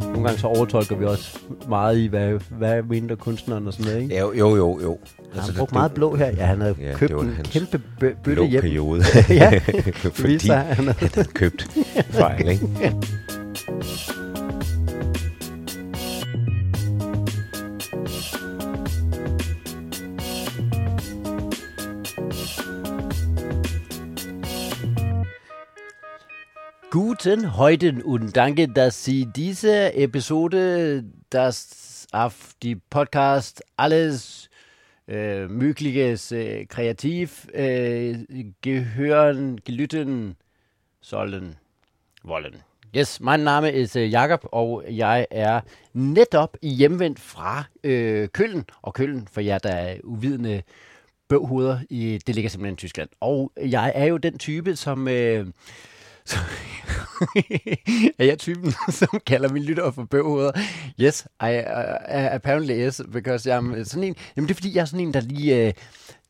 Nogle gange så overtolker vi også meget i, hvad, hvad mener kunstneren og sådan noget, ikke? Ja, jo, jo, jo. Altså, han brugte meget blå her. Ja, han havde Ja, købt det en kæmpe bø- bøtte hjem. periode. ja, Fordi viste sig, han havde købt fejl, ikke? Guten Heuten und danke, dass Sie diese Episode, das auf die Podcast alles øh, äh, Mögliches äh, øh, kreativ øh, äh, gehören, gelitten sollen, wollen. Yes, mein Name er øh, Jakob, og jeg er netop hjemvendt fra øh, Køln. Og Køln, for jer, der er uvidende bøvhoveder, i, det ligger simpelthen i Tyskland. Og jeg er jo den type, som... Øh, så, er jeg typen, som kalder mine lyttere for bøvhoveder? Yes, I, uh, uh, apparently yes, because I'm sådan en... Jamen det er fordi, jeg er sådan en, der lige... Uh,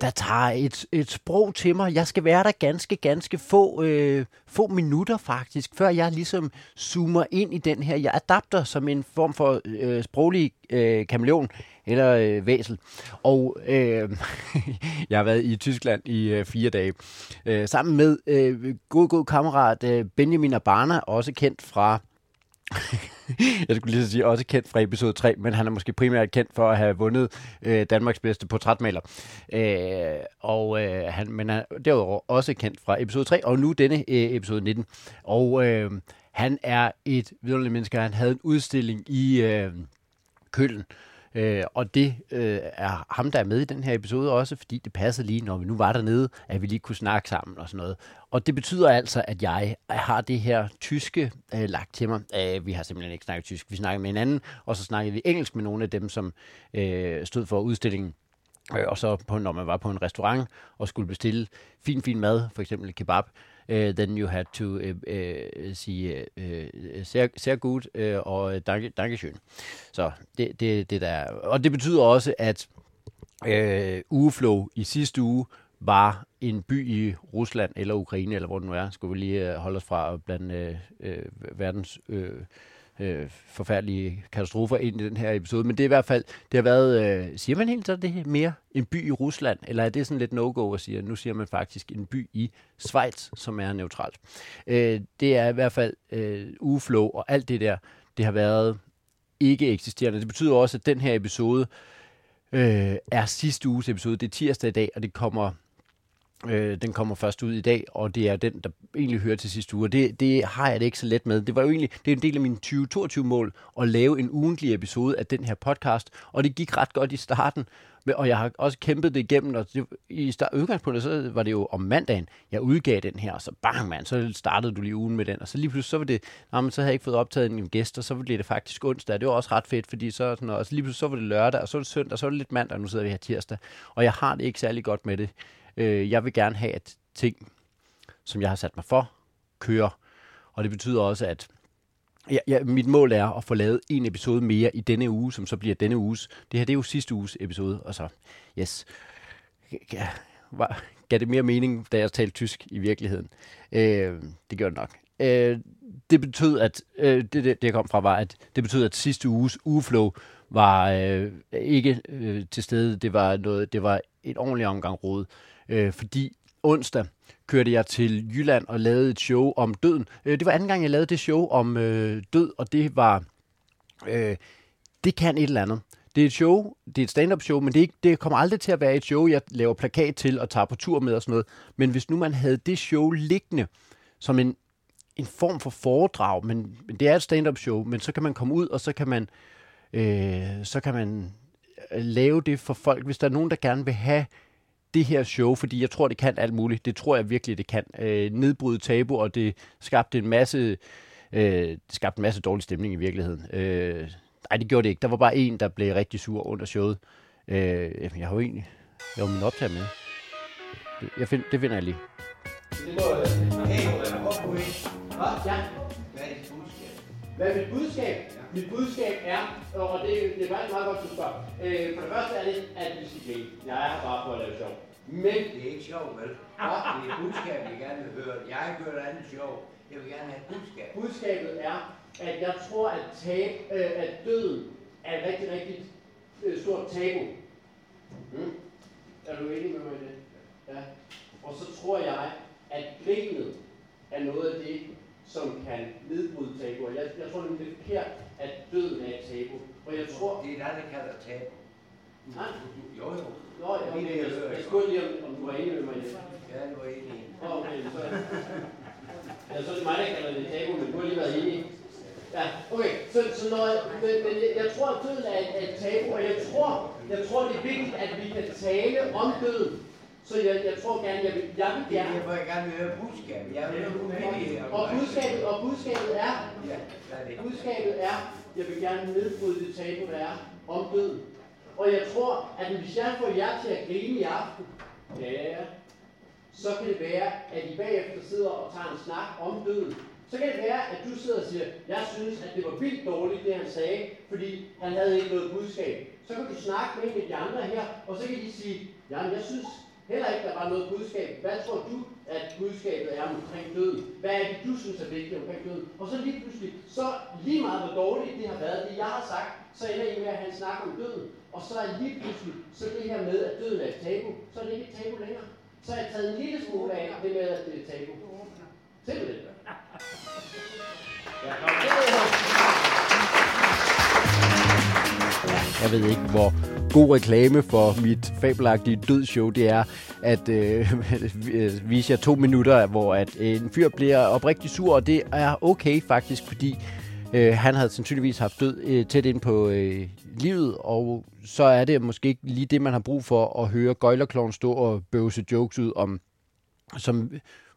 der tager et, et sprog til mig. Jeg skal være der ganske, ganske få, øh, få minutter faktisk, før jeg ligesom zoomer ind i den her. Jeg adapter som en form for øh, sproglig øh, kameleon eller øh, væsel. Og øh, jeg har været i Tyskland i øh, fire dage. Øh, sammen med øh, god, god kammerat øh, Benjamin Abana, også kendt fra jeg skulle lige så sige, også kendt fra episode 3, men han er måske primært kendt for at have vundet øh, Danmarks bedste portrætmaler. Øh, og øh, han, men han er derudover også kendt fra episode 3, og nu denne øh, episode 19. Og øh, han er et vidunderligt menneske. Han havde en udstilling i øh, Køln, Øh, Øh, og det øh, er ham, der er med i den her episode også, fordi det passer lige, når vi nu var dernede, at vi lige kunne snakke sammen og sådan noget. Og det betyder altså, at jeg har det her tyske øh, lagt til mig. Øh, vi har simpelthen ikke snakket tysk. Vi snakkede med hinanden, og så snakkede vi engelsk med nogle af dem, som øh, stod for udstillingen. Øh, og så på, når man var på en restaurant og skulle bestille fin, fin mad, for eksempel kebab, uh, then you had to uh, uh, sige uh, sehr, sehr gut uh, og danke, dankeschön. Så det, det, det der. Og det betyder også, at uh, Ugeflow i sidste uge var en by i Rusland eller Ukraine, eller hvor den nu er, skulle vi lige holde os fra blandt uh, uh, verdens uh, øh, forfærdelige katastrofer ind i den her episode. Men det er i hvert fald, det har været, øh, siger man helt så det mere en by i Rusland, eller er det sådan lidt no-go at sige, nu siger man faktisk en by i Schweiz, som er neutralt. Øh, det er i hvert fald øh, ugeflow og alt det der, det har været ikke eksisterende. Det betyder også, at den her episode øh, er sidste uges episode. Det er tirsdag i dag, og det kommer Øh, den kommer først ud i dag, og det er den, der egentlig hører til sidste uge. Det, det har jeg det ikke så let med. Det var jo egentlig det er en del af min 2022-mål at lave en ugentlig episode af den her podcast, og det gik ret godt i starten, og jeg har også kæmpet det igennem, og det, i start, udgangspunktet så var det jo om mandagen, jeg udgav den her, og så bang mand, så startede du lige ugen med den, og så lige pludselig så var det, nej, men så havde jeg ikke fået optaget en gæst, og så blev det faktisk onsdag, det var også ret fedt, fordi så, sådan, og så lige pludselig så var det lørdag, og så var det søndag, og så var det lidt mandag, og nu sidder vi her tirsdag, og jeg har det ikke særlig godt med det. Øh, jeg vil gerne have, at ting, som jeg har sat mig for, kører. Og det betyder også, at ja, ja, mit mål er at få lavet en episode mere i denne uge, som så bliver denne uges. Det her det er jo sidste uges episode, og så, yes. Ja, var, gav det mere mening, da jeg talte tysk i virkeligheden? Øh, det gjorde det nok. Øh, det betød, at øh, det, det, det, jeg kom fra, var, at det betød, at sidste uges ugeflow var øh, ikke øh, til stede. Det var, noget, det var et ordentligt omgang råd. Øh, fordi onsdag kørte jeg til Jylland og lavede et show om døden. Øh, det var anden gang, jeg lavede det show om øh, død, og det var... Øh, det kan et eller andet. Det er et show, det er et stand-up show, men det, er ikke, det kommer aldrig til at være et show, jeg laver plakat til og tager på tur med og sådan noget. Men hvis nu man havde det show liggende som en, en form for foredrag, men, men det er et stand-up show, men så kan man komme ud, og så kan man, øh, så kan man øh, lave det for folk, hvis der er nogen, der gerne vil have det her show, fordi jeg tror, det kan alt muligt. Det tror jeg virkelig, det kan. Øh, nedbryde tabu, og det skabte en masse, øh, det skabte en masse dårlig stemning i virkeligheden. Øh, nej, det gjorde det ikke. Der var bare en, der blev rigtig sur under showet. Øh, jeg har jo egentlig, jeg har min optager med. Det, jeg find, det finder jeg lige. Hvad er mit budskab? Ja. Mit budskab er, og det, det er faktisk meget godt, du spørger. Øh, for det første er det, at vi skal grine. Jeg er her bare for at lave sjov. Men Det er ikke sjovt, vel? Det er budskab, jeg gerne vil høre. Jeg har ikke hørt andet sjov. Jeg vil gerne have et budskab. budskabet er, at jeg tror, at, tab, øh, at døden er et rigtig, rigtig øh, stort tabu. Mm. Er du enig med mig i det? Ja. Og så tror jeg, at grinet er noget af det, som kan nedbryde tabuer. Jeg, jeg tror nemlig, det er forkert, at døden er et tabu. Og jeg tror... Det er dig, der kalder tabu. Nej, Jo, jo. Nå, jeg, Det er det, jeg jeg spurgte lige, om, om du var enig med mig det. Ja, du er enig. Okay, så... Ja, så er det mig, der kalder det tabu, men du har lige været enig. Ja, okay. Så, så når, men, men jeg, jeg tror, at døden er et, et tabu, og jeg tror, jeg tror, det er vigtigt, at vi kan tale om døden. Så jeg, jeg tror gerne, jeg vil, jeg vil Det er gerne... jeg gerne vil høre budskab. Jeg vil høre budskab. Og budskabet, og budskabet er, Ja, hvad er det? budskabet er, jeg vil gerne nedbryde det tabu, der er om døden. Og jeg tror, at hvis jeg får jer til at grine i aften, ja, så kan det være, at I bagefter sidder og tager en snak om døden. Så kan det være, at du sidder og siger, jeg synes, at det var vildt dårligt, det han sagde, fordi han havde ikke noget budskab. Så kan du snakke med en af de andre her, og så kan de sige, jamen jeg synes heller ikke, der var noget budskab. Hvad tror du, at budskabet er omkring døden? Hvad er det, du synes er vigtigt omkring døden? Og så lige pludselig, så lige meget hvor dårligt det har været, det jeg har sagt, så ender I med at have en snak om døden. Og så er lige pludselig, så det her med, at døden er et tabu, så er det ikke et tabu længere. Så har jeg taget en lille smule af det med, at det er et tabu. Simpelthen. Jeg ved ikke, hvor god reklame for mit fabelagtige dødsshow det er, at øh, vise jer to minutter, hvor at en fyr bliver oprigtig sur, og det er okay faktisk, fordi øh, han havde sandsynligvis haft død øh, tæt ind på øh, livet, og så er det måske ikke lige det, man har brug for at høre Gøjlerkloven stå og bøvse jokes ud om, som,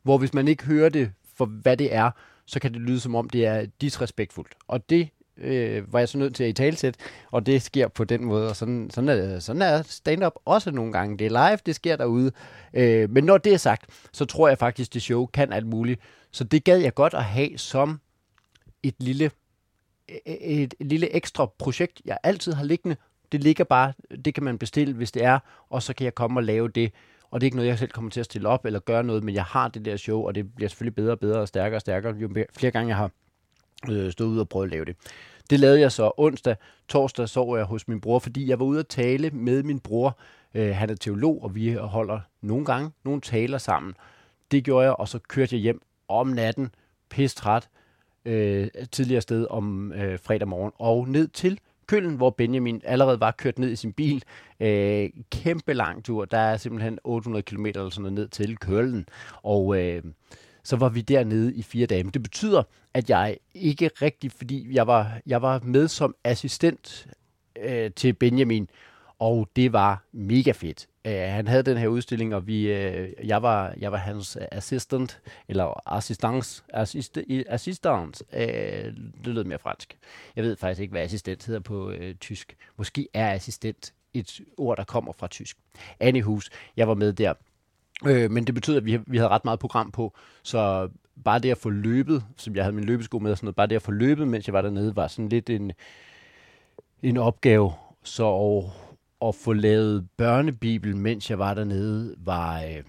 hvor hvis man ikke hører det for, hvad det er, så kan det lyde som om, det er disrespektfuldt. Og det øh, var jeg så nødt til at i talsæt, og det sker på den måde, og sådan, sådan, er, sådan er stand-up også nogle gange. Det er live, det sker derude. Øh, men når det er sagt, så tror jeg faktisk, det show kan alt muligt. Så det gad jeg godt at have som et lille, Øh, øh, et, lille ekstra projekt, jeg altid har liggende. Det ligger bare, det kan man bestille, hvis det er, og så kan jeg komme og lave det. Og det er ikke noget, jeg selv kommer til at stille op eller gøre noget, men jeg har det der show, og det bliver selvfølgelig bedre og bedre og stærkere og stærkere, jo flere gange jeg har øh, stået ud og prøvet at lave det. Det lavede jeg så onsdag. Torsdag sov jeg hos min bror, fordi jeg var ude at tale med min bror. Øh, han er teolog, og vi holder nogle gange nogle taler sammen. Det gjorde jeg, og så kørte jeg hjem om natten, pistræt, øh, tidligere sted om øh, fredag morgen, og ned til Køln, hvor Benjamin allerede var kørt ned i sin bil. Øh, kæmpe lang tur. Der er simpelthen 800 km eller sådan noget ned til Køln. Og øh, så var vi dernede i fire dage. Men det betyder, at jeg ikke rigtig, fordi jeg var, jeg var med som assistent øh, til Benjamin, og det var mega fedt. Uh, han havde den her udstilling, og vi, uh, jeg, var, jeg var hans assistant, eller assistance, assist, assistance. Uh, øh, det lød mere fransk. Jeg ved faktisk ikke, hvad assistent hedder på uh, tysk. Måske er assistent et ord, der kommer fra tysk. Anihus, jeg var med der. Øh, men det betød, at vi, vi havde ret meget program på, så bare det at få løbet, som jeg havde min løbesko med og sådan noget, bare det at få løbet, mens jeg var dernede, var sådan lidt en, en opgave. Så at, få lavet børnebibel, mens jeg var dernede, var øh,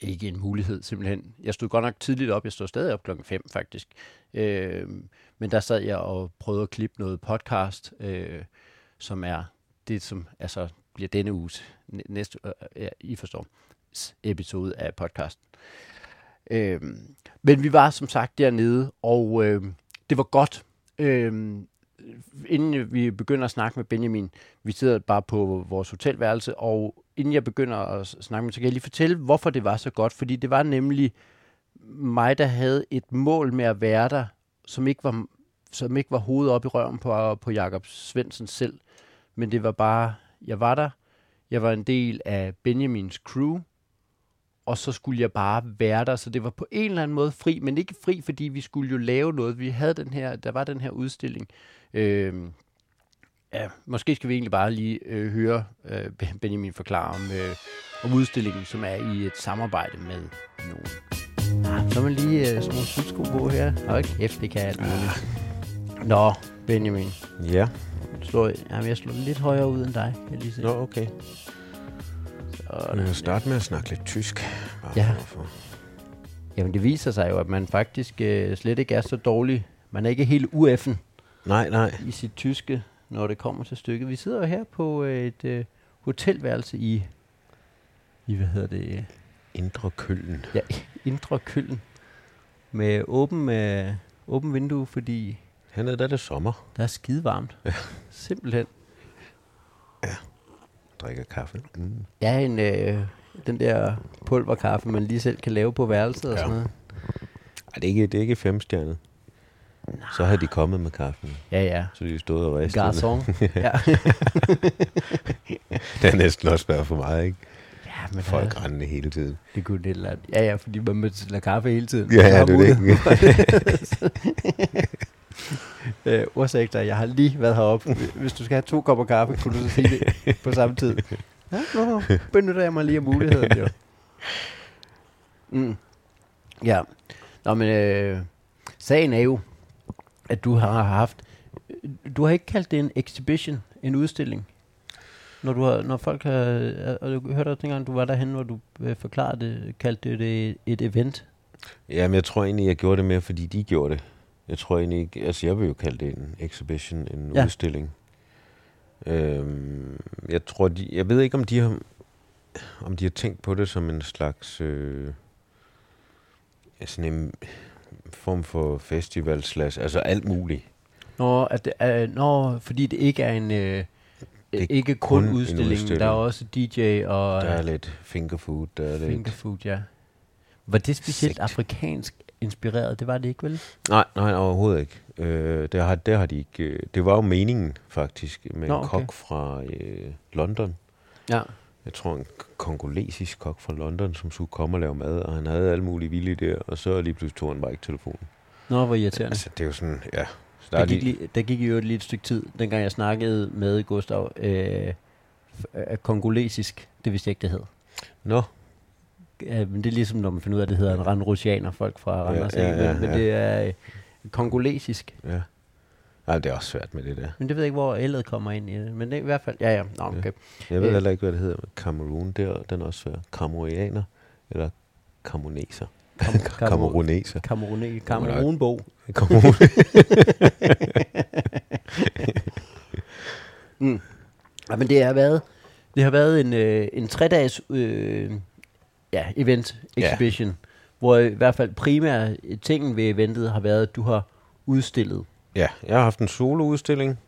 ikke en mulighed simpelthen. Jeg stod godt nok tidligt op, jeg stod stadig op klokken 5 faktisk. Øh, men der sad jeg og prøvede at klippe noget podcast, øh, som er det, som altså bliver denne uges næste, øh, ja, I forstår, episode af podcasten. Øh, men vi var som sagt dernede, og øh, det var godt. Øh, inden vi begynder at snakke med Benjamin, vi sidder bare på vores hotelværelse, og inden jeg begynder at snakke med, så kan jeg lige fortælle, hvorfor det var så godt. Fordi det var nemlig mig, der havde et mål med at være der, som ikke var, som ikke var hovedet op i røven på, på Jakob Svendsen selv. Men det var bare, jeg var der, jeg var en del af Benjamins crew, og så skulle jeg bare være der, så det var på en eller anden måde fri, men ikke fri, fordi vi skulle jo lave noget. Vi havde den her, der var den her udstilling. Øh, ja, måske skal vi egentlig bare lige øh, høre øh, Ben- Benjamin forklare om, øh, om udstillingen, som er i et samarbejde med nogen. Ah, så man lige øh, sådan nogle sydsko på her. Hold kæft, det kan alt muligt. Nå, Benjamin. Ja. Slår, jamen, jeg slår lidt højere ud end dig, kan jeg lige se. Nå, okay. Og, Vi kan starte med at snakke lidt tysk. Bare Ja. for jamen, det viser sig jo, at man faktisk øh, slet ikke er så dårlig. Man er ikke helt ueffen Nej, nej. i sit tyske, når det kommer til stykket. Vi sidder jo her på øh, et øh, hotelværelse i, i, hvad hedder det, Indre Køllen. ja, Indre Køln. Med åben, øh, åben vindue, fordi Hernede der er det sommer. der er skide varmt. Ja. Simpelthen. Drikker kaffe. Mm. Ja, en, øh, den der pulverkaffe, man lige selv kan lave på værelset og Ja. sådan noget. Ej, det er ikke, det er ikke femstjernet. Så har de kommet med kaffen. Ja, ja. Så de stod og ristede. Garçon. ja. Det er næsten også været for meget, ikke? ja, men Folk Folk. rendende hele tiden. det kunne det eller andet. Ja, ja, fordi man bestiller kaffe hele tiden. Ja, ja, det er det. mulighed. øh, Ursäkta, jeg har lige været heroppe. Hvis du skal have to kopper kaffe, kunne du så sige det på samme tid. Ja, nå, benytter jeg mig lige af muligheden, jo. Mm. Ja. Nå, men øh, sagen er jo, at du har haft... Du har ikke kaldt det en exhibition, en udstilling. Når, du har, når folk har... Og du hørte også dengang, du var derhen, hvor du øh, forklarede det, kaldte det et, et event. Jamen, jeg tror egentlig, jeg gjorde det mere, fordi de gjorde det. Jeg tror egentlig ikke... Altså, jeg vil jo kalde det en exhibition, en Ja. udstilling. Øhm, jeg tror, de... Jeg ved ikke, om de har... Om de har tænkt på det som en slags... Øh, sådan en form for festival slash... Altså alt muligt. Nå, at det er, nå fordi det ikke er en... Øh, Det er ikke kun, kun udstilling. udstilling. Der er også DJ og Der er lidt fingerfood, der er lidt... fingerfood, ja. Var det specielt Sigt. afrikansk inspireret? Det var det ikke, vel? Nej, nej, overhovedet ikke. Øh, det, har, det har de ikke... Øh, det var jo meningen, faktisk, med Nå, en okay. kok fra øh, London. Ja. Jeg tror, en kongolesisk kok fra London, som skulle komme og lave mad, og han havde alle mulige vilde idéer, og så lige pludselig tog han bare ikke telefonen. Nå, hvor irriterende. Altså, det er jo sådan, ja. Så der Der er gik, lige, der gik jo et stykke tid, dengang jeg snakkede med Gustav, øh, øh, kongolesisk, det vidste jeg ikke, det hed. Nå, Men det er ligesom, når man finder ud af, at det hedder en randrusianer, folk fra Randers, ja, ikke? ja, men, men ja. det er øh, kongolesisk. ja. Nej, det er også svært med det der. Men det ved jeg ikke, hvor L'et kommer ind i det. Men det er i hvert fald, ja ja, Nå, okay. Jeg ved Øh. heller ikke, hvad det hedder. Cameroon, der, den er også svær. Cameroianer, eller cameroneser. Kam- Cameroneser. Kamerune, Kamerunbo. Cameroon. Mm. Ja, men det har været, det har været en, øh, en tre-dages øh, ja, event, exhibition, ja. hvor i hvert fald primære tingen ved eventet har været, at du har udstillet. Ja, jeg har haft en soloudstilling,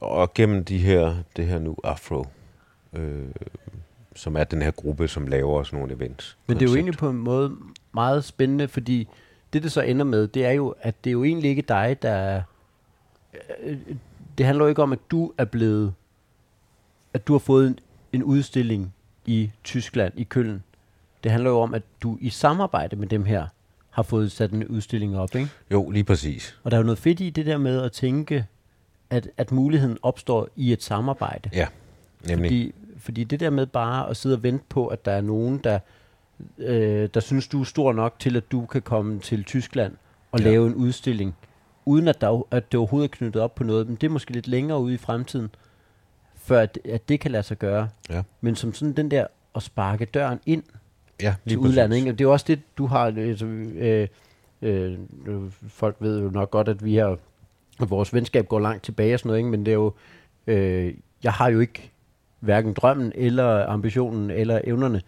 og gennem de her, det her nu Afro, øh, som er den her gruppe, som laver sådan nogle events. Men det er jo egentlig på en måde meget spændende, fordi det, det så ender med, det er jo, at det er jo egentlig ikke dig, der... er- øh, Det handler jo ikke om, at du er blevet... At du har fået en, en udstilling i Tyskland, i Køln. Det handler jo om, at du i samarbejde med dem her har fået sat en udstilling op, ikke? Jo, lige præcis. Og der er jo noget fedt i det der med at tænke, at, at muligheden opstår i et samarbejde. Ja, nemlig. Fordi, fordi det der med bare at sidde og vente på, at der er nogen, der, øh, der synes, du er stor nok til, at du kan komme til Tyskland og Ja. lave en udstilling, uden at, der, at det overhovedet er knyttet op på noget. Men det er måske lidt længere ude i fremtiden, før at, at det kan lade sig gøre. Ja. Men som sådan den der at sparke døren ind ja, til udlandet. Ikke? Det er jo også det, du har... Øh, øh, øh, folk ved jo nok godt, at vi har... At vores venskab går langt tilbage og sådan noget, ikke? men det er jo... Øh, jeg har jo ikke hverken drømmen, eller ambitionen, eller evnerne,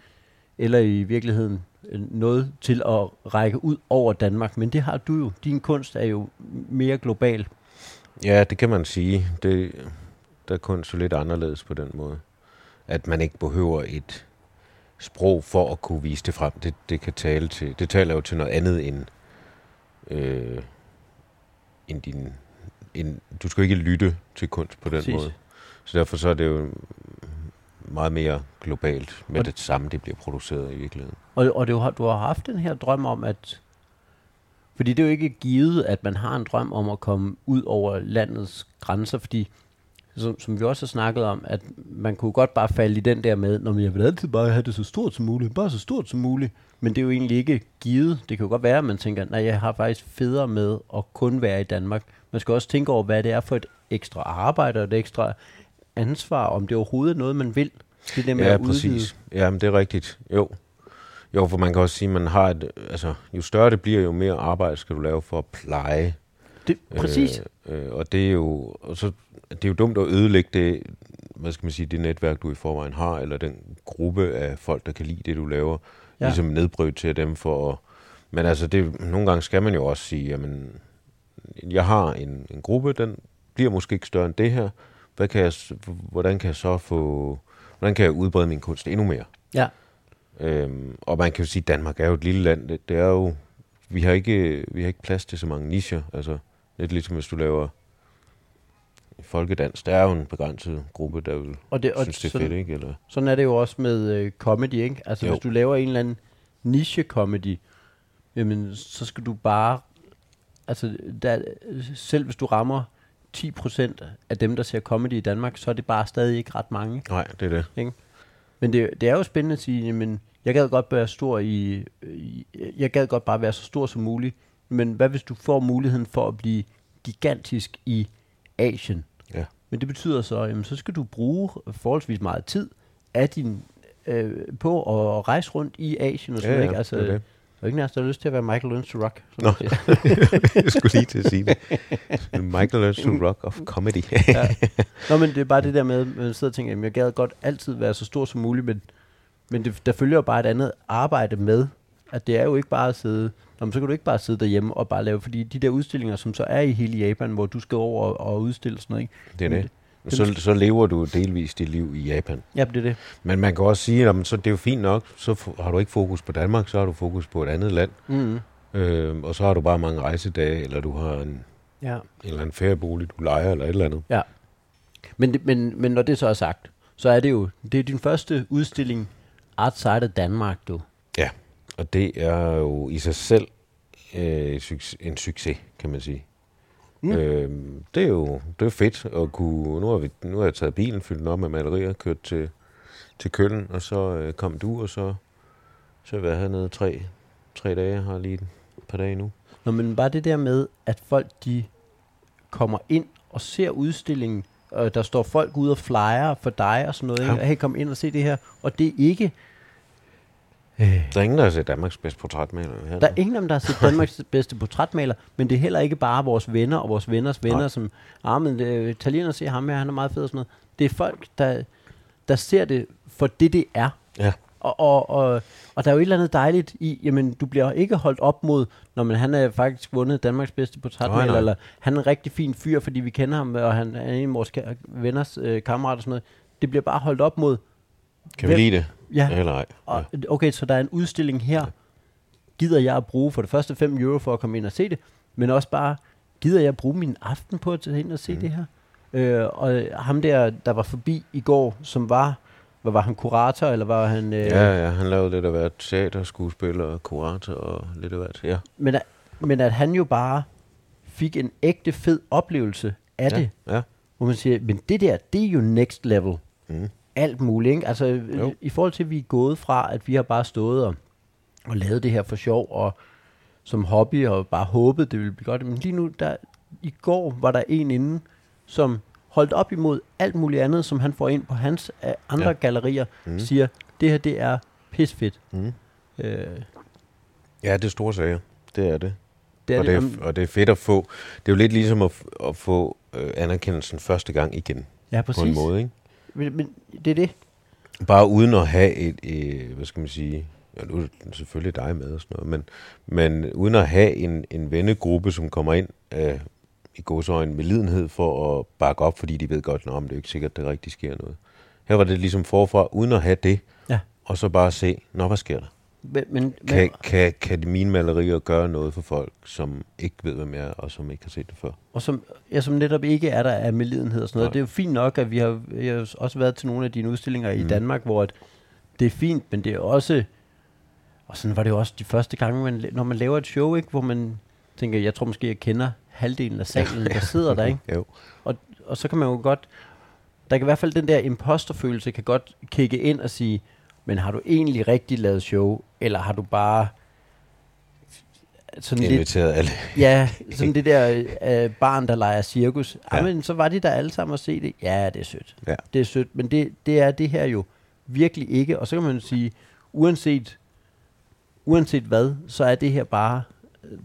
eller i virkeligheden øh, noget til at række ud over Danmark. Men det har du jo. Din kunst er jo mere global. Ja, det kan man sige. Det, der er kunst jo lidt anderledes på den måde. At man ikke behøver et sprog for at kunne vise det frem. Det, det kan tale til, det taler jo til noget andet end, øh, end din, end, du skal jo ikke lytte til kunst på den Præcis. måde. Så derfor så er det jo meget mere globalt med Og- det samme, det bliver produceret i virkeligheden. Og, og du, har, du har haft den her drøm om, at... Fordi det er jo ikke givet, at man har en drøm om at komme ud over landets grænser, fordi som, som vi også har snakket om, at man kunne godt bare falde i den der med, når jeg vil altid bare have det så stort som muligt, bare så stort som muligt. Men det er jo egentlig ikke givet. Det kan jo godt være, at man tænker, nej, jeg har faktisk federe med at kun være i Danmark. Man skal også tænke over, hvad det er for et ekstra arbejde og et ekstra ansvar, om det overhovedet er noget, man vil. Det der med Ja, at udvide. præcis. Ja, men det er rigtigt. Jo. Jo, for man kan også sige, at man har et, altså, jo større det bliver, jo mere arbejde skal du lave for at pleje. Det, præcis. Øh, øh, og det er jo, og så, det er jo dumt at ødelægge det, hvad skal man sige, det netværk, du i forvejen har, eller den gruppe af folk, der kan lide det, du laver. Ja. Ligesom nedbryde dem for at, Men altså, det, nogle gange skal man jo også sige, jamen, jeg har en, en gruppe, den bliver måske ikke større end det her. Hvad kan jeg, hvordan kan jeg så få, hvordan kan jeg udbrede min kunst endnu mere? Ja. Øhm, og man kan jo sige, at Danmark er jo et lille land. Det, det er jo, vi har ikke, vi har ikke plads til så mange nicher. Altså, lidt ligesom hvis du laver folkedans. Der er jo en begrænset gruppe, der vil Og det, og synes, det er sådan, fedt, ikke? Eller, sådan er det jo også med øh, comedy, ikke? Altså Jo. hvis du laver en eller anden niche-comedy, jamen så skal du bare, altså der, selv hvis du rammer 10% af dem, der ser comedy i Danmark, så er det bare stadig ikke ret mange. nej, det er det. Men det, det er jo spændende at sige, men jeg gad godt være stor i, i, jeg gad godt bare være så stor som muligt, men hvad hvis du får muligheden for at blive gigantisk i Asien? Ja. Men det betyder så, jamen, så skal du bruge forholdsvis meget tid af din, øh, på at rejse rundt i Asien og sådan Ja, noget. ja, ikke? Altså, er der er ikke nærmest, der har lyst til at være Michael Learns to Rock. Nå. jeg skulle lige til at sige det. Michael Learns to Rock of Comedy. ja. Nå, men det er bare det der med, at man sidder og tænker, jamen, jeg gad godt altid være så stor som muligt, men, men det, der følger jo bare et andet arbejde med, at det er jo ikke bare at sidde, Nå, men så kan du ikke bare sidde derhjemme og bare lave, fordi de der udstillinger, som så er i hele Japan, hvor du skal over og, og udstille sådan noget, ikke? det er det. Så, så lever du delvis dit liv i Japan. Ja, det er det. Men man kan også sige, at så det er jo fint nok, så har du ikke fokus på Danmark, så har du fokus på et andet land. Mm. Øh, og så har du bare mange rejsedage, eller du har en, Ja. en eller anden feriebolig, du leger, eller et eller andet. ja. Men, men, men når det så er sagt, så er det jo, det er din første udstilling outside af Danmark, du. Og det er jo i sig selv øh, en succes, kan man sige. Mm. Øh, det er jo det er fedt at kunne... Nu har, vi, nu har jeg taget bilen, fyldt den op med malerier, kørt til, til Køln, og så øh, kom du, og så, så har jeg været hernede tre, tre dage. Har lige et par dage nu. Nå, men bare det der med, at folk de kommer ind og ser udstillingen, og der står folk ude og flyer for dig og sådan noget, Ja. ikke? hey, kom ind og se det her, og det er ikke, Der er ingen, der har set Danmarks bedste portrætmaler her. der er ingen af dem, der har set Danmarks bedste portrætmaler, men det er heller ikke bare vores venner og vores venners venner, Nej. som, ah, men øh, italiener ser ham her, han er meget fed og sådan noget. Det er folk, der, der ser det for det, det er. Ja. Og, og, og, og der er jo et eller andet dejligt i, jamen du bliver ikke holdt op mod, når man, han er faktisk vundet Danmarks bedste portrætmaler, eller han er en rigtig fin fyr, fordi vi kender ham, og han er en af vores ka- venners øh, kammerater og sådan noget. Det bliver bare holdt op mod, Kan vi Hvem- lide det? ja, Eller ej? og, okay, så der er en udstilling her. Gider jeg at bruge for det første 5 euro for at komme ind og se det, men også bare, gider jeg at bruge min aften på at tage ind og se mm. det her? Øh, og ham der, der var forbi i går, som var, hvad var han, kurator, eller var han... Øh, Ja, ja, han lavede lidt af hvert teaterskuespiller, kurator og lidt af hvert. Ja, men, at, men at han jo bare fik en ægte fed oplevelse af ja, det, ja. hvor man siger, men det der, det er jo next level. Mm. Alt muligt. Ikke? Altså, Jo. i forhold til, at vi er gået fra, at vi har bare stået og, og lavet det her for sjov, og som hobby, og bare håbet, det ville blive godt. Men lige nu, der, i går var der en inde, som holdt op imod alt muligt andet, som han får ind på hans uh, andre ja. Gallerier, mm. Siger, det her, det er pisfedt. Mm. Øh, Ja, det er store sager. Det er det. det er og, det. det er, og det er fedt at få. Det er jo lidt ligesom at, at få øh, anerkendelsen første gang igen. ja, På en præcis. måde, ikke? Men, men det er det. Bare uden at have et, øh, hvad skal man sige, ja, nu er det selvfølgelig dig med og sådan noget, men, men uden at have en, en vennegruppe, som kommer ind øh, i godsøjne med lidenhed for at bakke op, fordi de ved godt, at det er ikke sikkert, at det rigtig sker noget. Her var det ligesom forfra, uden at have det, Ja. og så bare se, nå, hvad sker der? Men, men, Kan, men, kan, kan de mine malerier gøre noget for folk, som ikke ved, hvem jeg er, og som ikke har set det før? og som, ja, som netop ikke er der af medlidenhed og sådan noget. Nej. Det er jo fint nok, at vi har, vi har også været til nogle af dine udstillinger mm. i Mm. Danmark, hvor at det er fint, men det er også, og sådan var det jo også de første gange, man, når man laver et show, ikke, hvor man tænker, jeg tror måske, jeg kender halvdelen af salen, der sidder der, ikke? Jo. Og, og så kan man jo godt, der kan i hvert fald den der imposterfølelse, kan godt kigge ind og sige, men har du egentlig rigtig lavet show, eller har du bare sådan lidt, Inviteret alle. Ja, sådan det der øh, barn, der leger cirkus. Ja. Ja. men så var de der alle sammen og se det. Ja, det er sødt. Ja. Det er sødt, men det, det er det her jo virkelig ikke. Og så kan man sige, uanset, uanset hvad, så er det her bare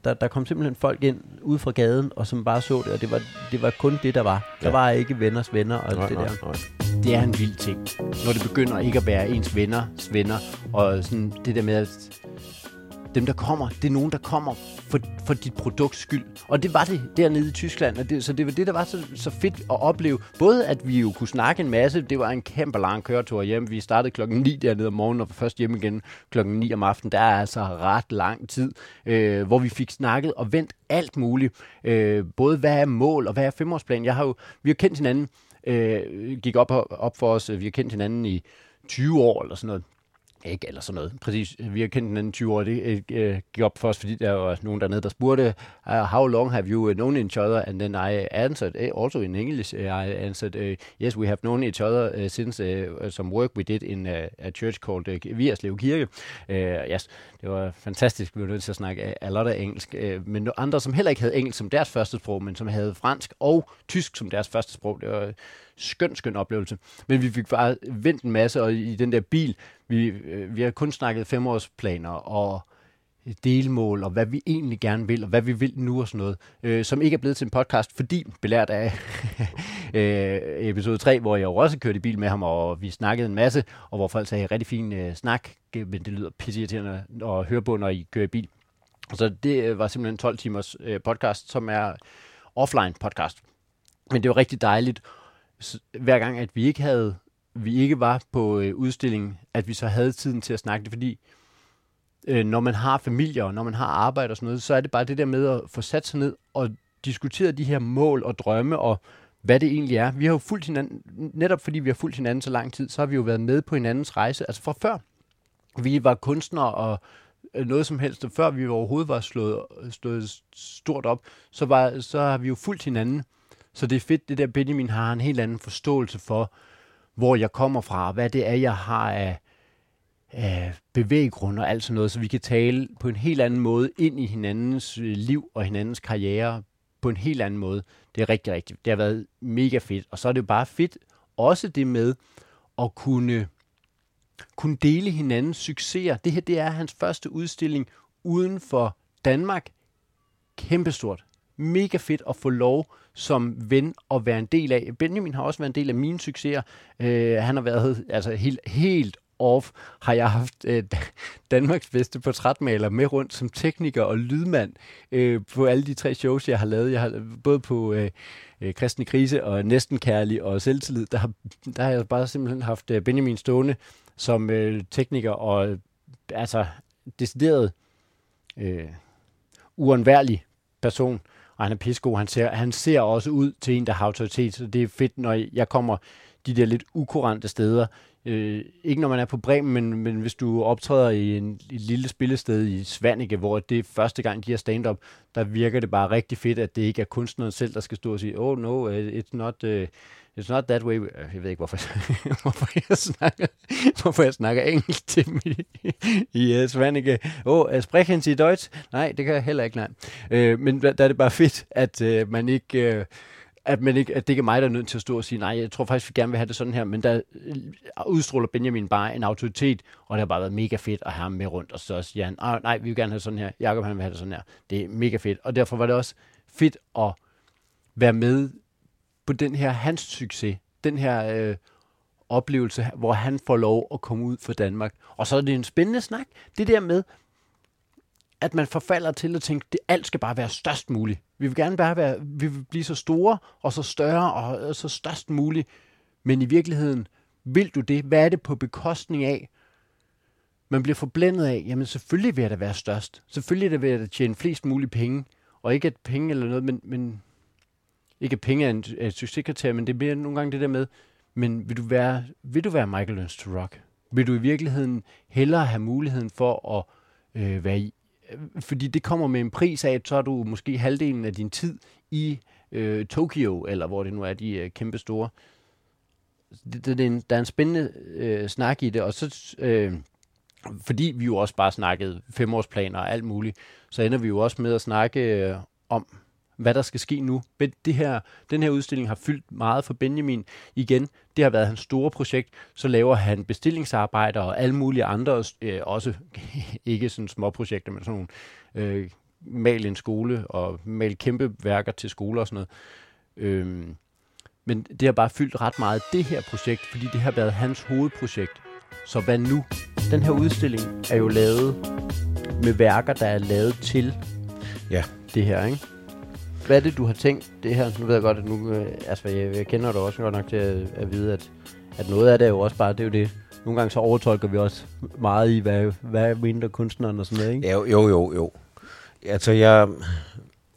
der, der kom simpelthen folk ind ude fra gaden, og som bare så det, og det var, det var kun det, der var. Der Ja. var ikke venners venner og Nej, det nej, der. nej. Det er en vild ting, når det begynder ikke at være ens venners venner, og sådan det der med, at dem, der kommer, det er nogen, der kommer for, for dit produkts skyld. Og det var det dernede i Tyskland, og det, så det var det, der var så, så fedt at opleve. Både at vi jo kunne snakke en masse, det var en kæmpe lang køretur hjem. Vi startede klokken 9 dernede om morgenen, og var først hjem igen klokken 9 om aftenen. Der er altså ret lang tid, øh, hvor vi fik snakket og vendt alt muligt. Øh, både hvad er mål, og hvad er femårsplan. Jeg har jo, vi har kendt hinanden, øh, gik op, op for os, vi har kendt hinanden i 20 år eller sådan noget. Ikke, eller sådan noget. Præcis. Vi har kendt hinanden 20 år. Det øh, øh, gik op for os, fordi der var nogen dernede, der spurgte, ah, how long have you øh, known each other? And then I answered, eh, also in English, I answered, uh, yes, we have known each other uh, since uh, some work we did in uh, a church called uh, Vierslev Kirke. Uh, yes, det var fantastisk. Vi var nødt til at snakke a lot af engelsk. Uh, men andre, som heller ikke havde engelsk som deres første sprog, men som havde fransk og tysk som deres første sprog. Det var skøn, skøn oplevelse. Men vi fik bare vendt en masse, og i den der bil, vi, øh, vi har kun snakket femårsplaner og delmål, og hvad vi egentlig gerne vil, og hvad vi vil nu og sådan noget, øh, som ikke er blevet til en podcast, fordi belært af øh, episode 3, hvor jeg jo også kørte i bil med ham, og vi snakkede en masse, og hvor folk sagde, rigtig fin øh, snak, men det lyder pisseirriterende at høre på, når I kører i bil. Så det øh, var simpelthen 12 timers øh, podcast, som er offline podcast. Men det var rigtig dejligt, hver gang, at vi ikke havde, vi ikke var på øh, udstillingen, at vi så havde tiden til at snakke det, fordi øh, når man har familie og når man har arbejde og sådan noget, så er det bare det der med at få sat sig ned og diskutere de her mål og drømme og hvad det egentlig er. Vi har jo fulgt hinanden, netop fordi vi har fulgt hinanden så lang tid, så har vi jo været med på hinandens rejse, altså fra før. Vi var kunstnere og øh, noget som helst, og før vi overhovedet var slået, slået stort op, så, var, så har vi jo fulgt hinanden. Så det er fedt, det der Benjamin har en helt anden forståelse for, hvor jeg kommer fra, hvad det er, jeg har af, af bevæggrund og alt sådan noget, så vi kan tale på en helt anden måde ind i hinandens øh, liv og hinandens karriere på en helt anden måde. Det er rigtig, rigtig, det har været mega fedt. Og så er det jo bare fedt også det med at kunne, kunne dele hinandens succeser. Det her, det er hans første udstilling uden for Danmark. Kæmpestort. Mega fedt at få lov som ven at være en del af. Benjamin har også været en del af mine succeser. Øh, han har været altså helt, helt off, har jeg haft øh, Danmarks bedste portrætmaler med rundt som tekniker og lydmand øh, på alle de tre shows, jeg har lavet. Jeg har både på øh, øh, Kristne Krise og Næsten Kærlig og Selvtillid, der har, der har jeg bare simpelthen haft øh, Benjamin stående som øh, tekniker og øh, altså decideret øh, uundværlig person, og han er pissegod. Han ser, han ser også ud til en, der har autoritet, så det er fedt, når jeg kommer de der lidt ukurante steder. Øh, ikke når man er på Bremen, men, men hvis du optræder i en, et lille spillested i Svanike, hvor det er første gang, de har stand-up, der virker det bare rigtig fedt, at det ikke er kunstneren selv, der skal stå og sige, oh no, uh, it's not, uh, it's not that way. Øh, jeg ved ikke, hvorfor, hvorfor, jeg, snakker, hvorfor jeg snakker engelsk til dem i, i øh, uh, Svanike. Oh, uh, øh, sprechen Sie Deutsch? Nej, det kan jeg heller ikke, nej. Uh, men der er det bare fedt, at uh, man ikke... Uh, at, man ikke, at det ikke er mig, der er nødt til at stå og sige, nej, jeg tror faktisk, vi gerne vil have det sådan her, men der udstråler Benjamin bare en autoritet, og det har bare været mega fedt at have ham med rundt, og så siger han, oh, ah, nej, vi vil gerne have det sådan her, Jacob han vil have det sådan her. Det er mega fedt, og derfor var det også fedt at være med på den her hans succes, den her øh, oplevelse, hvor han får lov at komme ud for Danmark. Og så er det en spændende snak, det der med, at man forfalder til at tænke, at alt skal bare være størst muligt. Vi vil gerne bare være, vi vil blive så store og så større og så størst muligt. Men i virkeligheden, vil du det? Hvad er det på bekostning af? Man bliver forblændet af, jamen selvfølgelig vil jeg da være størst. Selvfølgelig vil jeg da tjene flest mulige penge. Og ikke at penge eller noget, men, men ikke at penge er, en, er et succeskriterie, men det er mere nogle gange det der med, men vil du være, vil du være Michael Learns to Rock? Vil du i virkeligheden hellere have muligheden for at øh, være i, øh, fordi det kommer med en pris af, at så er du måske halvdelen af din tid i øh, Tokyo, eller hvor det nu er, de er kæmpe store. Det, det, det er en, der er en spændende øh, snak i det, og så, øh, fordi vi jo også bare snakkede femårsplaner og alt muligt, så ender vi jo også med at snakke øh, om, hvad der skal ske nu. Men det her, den her udstilling har fyldt meget for Benjamin. Igen, det har været hans store projekt. Så laver han bestillingsarbejder og alle mulige andre, øh, også ikke sådan små projekter, men sådan nogle øh, mal en skole og mal kæmpe værker til skoler og sådan noget. Øhm, men det har bare fyldt ret meget det her projekt, fordi det har været hans hovedprojekt. Så hvad nu? Den her udstilling er jo lavet med værker, der er lavet til Ja. det her, ikke? Hvad er det, du har tænkt det her? Nu ved jeg godt, at nu, øh, altså, jeg, jeg kender dig også godt nok til at, at vide, at, at noget af det er jo også bare, det er jo det. Nogle gange så overtolker vi også meget i, hvad, hvad mener kunstneren og sådan noget, ikke? Ja, jo, jo, jo. jo. Altså, jeg... Altså,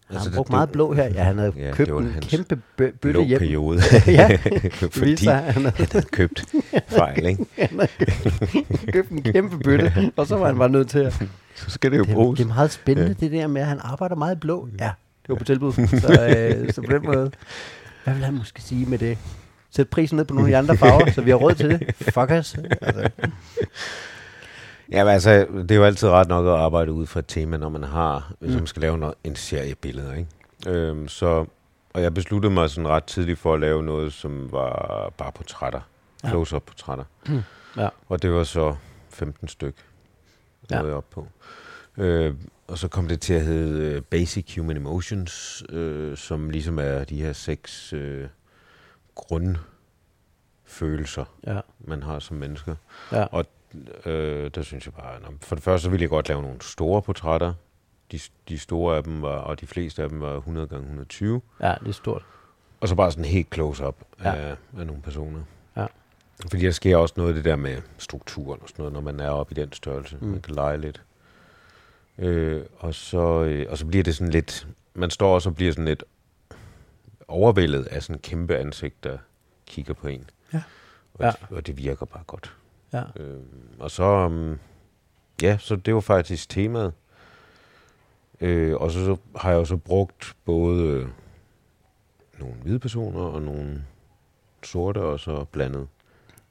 han har brugt meget blå her. Ja, han havde Ja, købt en kæmpe bø- bøtte hjem. periode. ja, Fordi sig, han han havde havde købt fejl, ikke? købt en kæmpe bøtte, og så var han bare nødt til at... Så skal det jo Det bruges. det er meget spændende, Ja. det der med, at han arbejder meget blå. Ja, det var på tilbud. Så, øh, så på den måde, hvad vil han måske sige med det? Sæt prisen ned på nogle af de andre farver, så vi har råd til det. Fuck us. Altså, Ja, men altså, det er jo altid ret nok at arbejde ud fra et tema, når man har, hvis Mm. man skal lave noget, en serie billeder, ikke? Øhm, så, og jeg besluttede mig sådan ret tidligt for at lave noget, som var bare portrætter. Ja. Close-up portrætter. Ja. Og det var så 15 styk, Ja. jeg op på. Øh, og så kom det til at hedde øh, Basic Human Emotions, øh, som ligesom er de her seks øh, grundfølelser, ja, man har som mennesker. ja, Øh, der synes jeg bare, for det første så ville jeg godt lave nogle store portrætter. De, de store af dem var, og de fleste af dem var 100 gange 120. ja, det er stort. Og så bare sådan helt close-up Ja. af, af nogle personer. Ja. Fordi der sker også noget af det der med strukturen og sådan noget, når man er oppe i den størrelse. Mm. Man kan lege lidt. Øh, og, så, øh, og så bliver det sådan lidt... Man står også og bliver sådan lidt overvældet af sådan kæmpe ansigt, der kigger på en. Ja. Og, Ja. Det, og det virker bare godt. Ja. Øh, og så, um, ja, så det var faktisk temaet. Øh, og så, så har jeg jo så brugt både øh, nogle hvide personer og nogle sorte, og så blandet,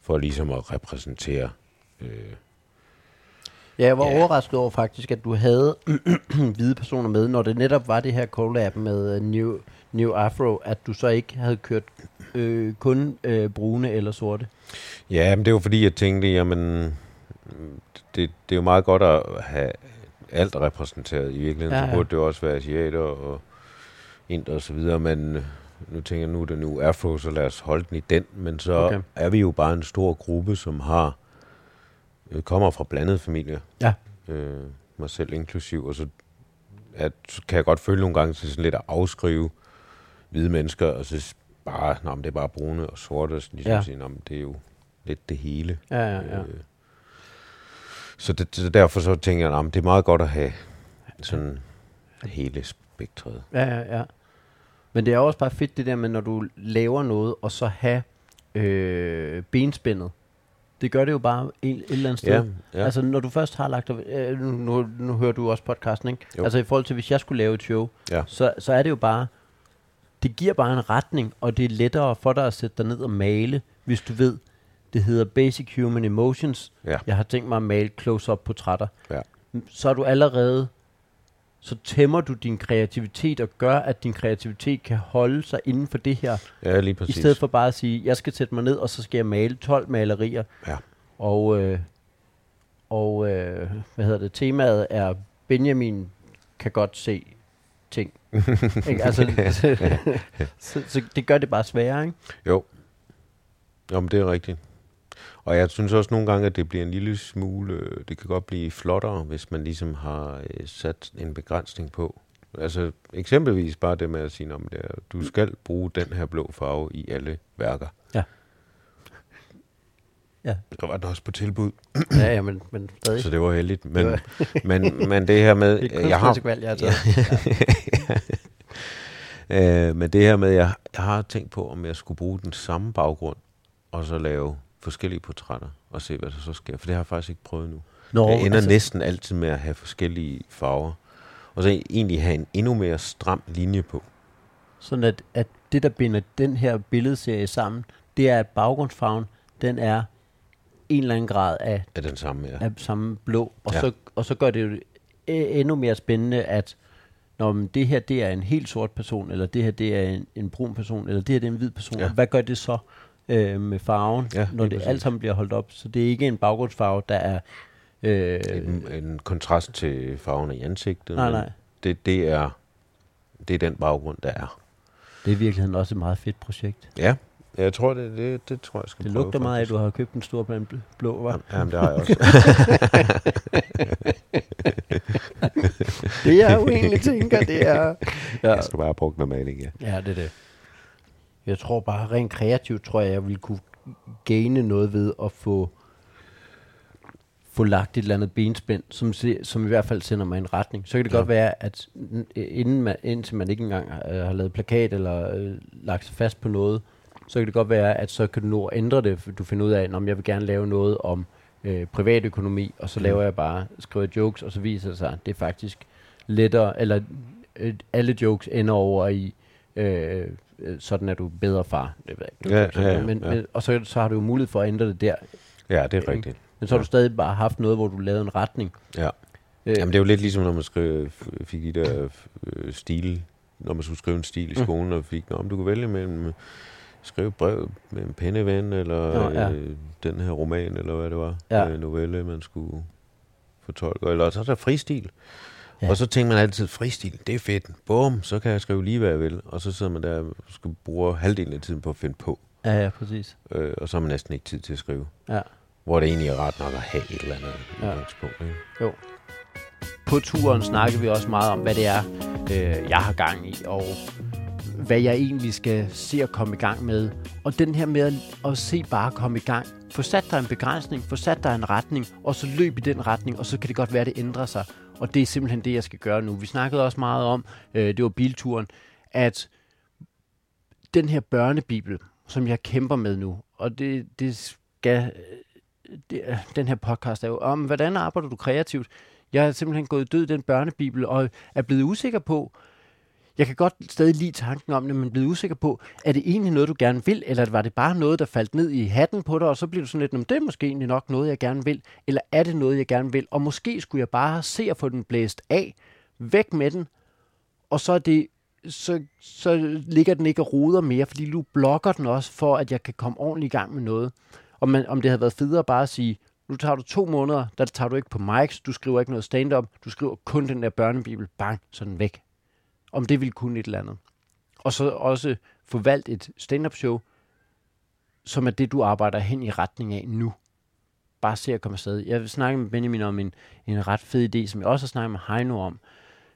for ligesom at repræsentere. Øh, Ja, jeg var Ja. overrasket over faktisk, at du havde hvide personer med, når det netop var det her collab med uh, New, New Afro, at du så ikke havde kørt øh, kun øh, brune eller sorte. ja, men det var fordi, jeg tænkte, jamen, det, det er jo meget godt at have alt repræsenteret i virkeligheden. Ja, Ja. Så burde det jo også være asiater og inder og så videre, men øh, nu tænker jeg, nu er det nu afro, så lad os holde den i den. Men så Okay. er vi jo bare en stor gruppe, som har øh, kommer fra blandede familier. Ja. Øh, mig selv inklusiv, og så, at, så kan jeg godt føle nogle gange til sådan lidt at afskrive hvide mennesker, og så bare, nå, men det er bare brune og sorte, og sådan ligesom Ja. sige, nå, men det er jo lidt det hele. Ja, ja, ja. Øh, så det, det, derfor så tænker jeg, at det er meget godt at have sådan hele spektret. Ja, ja, ja. Men det er også bare fedt det der med, når du laver noget, og så have øh, benspændet. Det gør det jo bare et, et eller andet sted. Ja, ja. Altså, når du først har lagt... Øh, nu, nu, nu hører du også podcasten, ikke? Jo. Altså, i forhold til, hvis jeg skulle lave et show, Ja. så, så er det jo bare... Det giver bare en retning, og det er lettere for dig at sætte dig ned og male, hvis du ved, det hedder Basic Human Emotions. Ja. Jeg har tænkt mig at male close-up portrætter. Ja. Så er du allerede... Så tæmmer du din kreativitet og gør, at din kreativitet kan holde sig inden for det her. ja, lige I præcis. stedet for bare at sige, jeg skal sætte mig ned, og så skal jeg male 12 malerier. Ja. Og, øh, og øh, hvad hedder det, temaet er, Benjamin kan godt se ting. ikke? Altså, så, så, så det gør det bare sværere, ikke? Jo. Jo, men det er rigtigt. Og jeg synes også nogle gange, at det bliver en lille smule, øh, det kan godt blive flottere, hvis man ligesom har øh, sat en begrænsning på. Altså eksempelvis bare det med at sige, om det er, du skal bruge den her blå farve i alle værker. Ja. Ja. Der var den også på tilbud, Ja, ja, men, men stadig. så det var heldigt. Men, Det men, men det her med, det er jeg har, valg, jeg har taget. Øh, men det her med, jeg, jeg har tænkt på, om jeg skulle bruge den samme baggrund, og så lave forskellige portrætter, og se, hvad der så sker. For det har jeg faktisk ikke prøvet nu. Nå, jeg ender altså, næsten altid med at have forskellige farver. Og så egentlig have en endnu mere stram linje på. Sådan at, at det, der binder den her billedserie sammen, det er, at baggrundsfarven, den er en eller anden grad af, Af den samme, ja. af samme blå. Og, Ja. så, og så gør det jo endnu mere spændende, at Nå, men det her det er en helt sort person, eller det her det er en, en brun person, eller det her det er en hvid person. Ja. Hvad gør det så øh, med farven, Ja, når det præcis. alt sammen bliver holdt op? Så det er ikke en baggrundsfarve, der er... Øh, En, en kontrast til farven i ansigtet. Nej, nej. Det, det, er, det er den baggrund, der er. det er i virkeligheden også et meget fedt projekt. Ja, jeg tror, det, det, det tror jeg skal Det prøve, lugter meget af, at du har købt en stor bland bl- blå, var. Jamen, det har jeg også. Det jeg jo egentlig tænker, det er... Ja. Jeg skal bare brugt noget maling, ja. Ja, det er det. Jeg tror bare, rent kreativt, tror jeg, jeg ville kunne gaine noget ved at få, få lagt et eller andet benspænd, som, se, som i hvert fald sender mig i en retning. Så kan det Ja. godt være, at inden man, indtil man ikke engang har, har lavet plakat eller øh, lagt sig fast på noget, så kan det godt være, at så kan du nå at ændre det, du finder ud af, om jeg vil gerne lave noget om øh, privatøkonomi, og så Mm. laver jeg bare, skriver jokes, og så viser det sig, at det er faktisk lettere, eller øh, alle jokes ender over i, øh, øh, sådan er du bedre far. Det ved jeg ikke. Ja, sådan, ja, ja, men, ja. Men, og så, så har du jo mulighed for at ændre det der. Ja, det er rigtigt. Men så har Ja. du stadig bare haft noget, hvor du lavede en retning. Ja. Øh, Jamen, det er jo lidt ligesom, når man skrev, fik de der øh, stil, når man skulle skrive en stil i Mm. skolen, og fik, om du kunne vælge mellem skrive brev med en penneven, eller Nå, ja. øh, den her roman, eller hvad det var, Ja. øh, novelle, man skulle fortolke, eller så er der fristil. Ja. Og så tænker man altid, fristil, det er fedt. Bum, så kan jeg skrive lige, hvad jeg vil. Og så sidder man der og skal bruge halvdelen af tiden på at finde på. ja, ja, præcis. Øh, og så har man næsten ikke tid til at skrive. Ja. Hvor det egentlig er ret nok at have et eller andet Ja. udgangspunkt. Ikke? Jo. På turen snakker vi også meget om, hvad det er, øh, jeg har gang i, og hvad jeg egentlig skal se at komme i gang med. Og den her med at, at se bare komme i gang. Få sat dig en begrænsning, få sat dig en retning, og så løb i den retning, og så kan det godt være, at det ændrer sig. Og det er simpelthen det, jeg skal gøre nu. Vi snakkede også meget om, øh, det var bilturen, at den her børnebibel, som jeg kæmper med nu, og det, det skal... Øh, det, øh, den her podcast er jo om, hvordan arbejder du kreativt? Jeg er simpelthen gået død i den børnebibel, og er blevet usikker på, jeg kan godt stadig lide tanken om det, men blive usikker på, er det egentlig noget, du gerne vil, eller var det bare noget, der faldt ned i hatten på dig, og så bliver du sådan lidt, om det er måske egentlig nok noget, jeg gerne vil, eller er det noget, jeg gerne vil, og måske skulle jeg bare se at få den blæst af, væk med den, og så er det så, så ligger den ikke og roder mere, fordi du blokker den også for, at jeg kan komme ordentligt i gang med noget. Om, man, om det havde været federe bare at sige, nu tager du to måneder, der tager du ikke på mics, du skriver ikke noget stand-up, du skriver kun den der børnebibel, bang, så den væk. Om det ville kunne et eller andet. Og så også få valgt et stand-up show, som er det, du arbejder hen i retning af nu. Bare se at komme afsted. Jeg vil snakke med Benjamin om en, en ret fed idé, som jeg også har snakket med Heino om,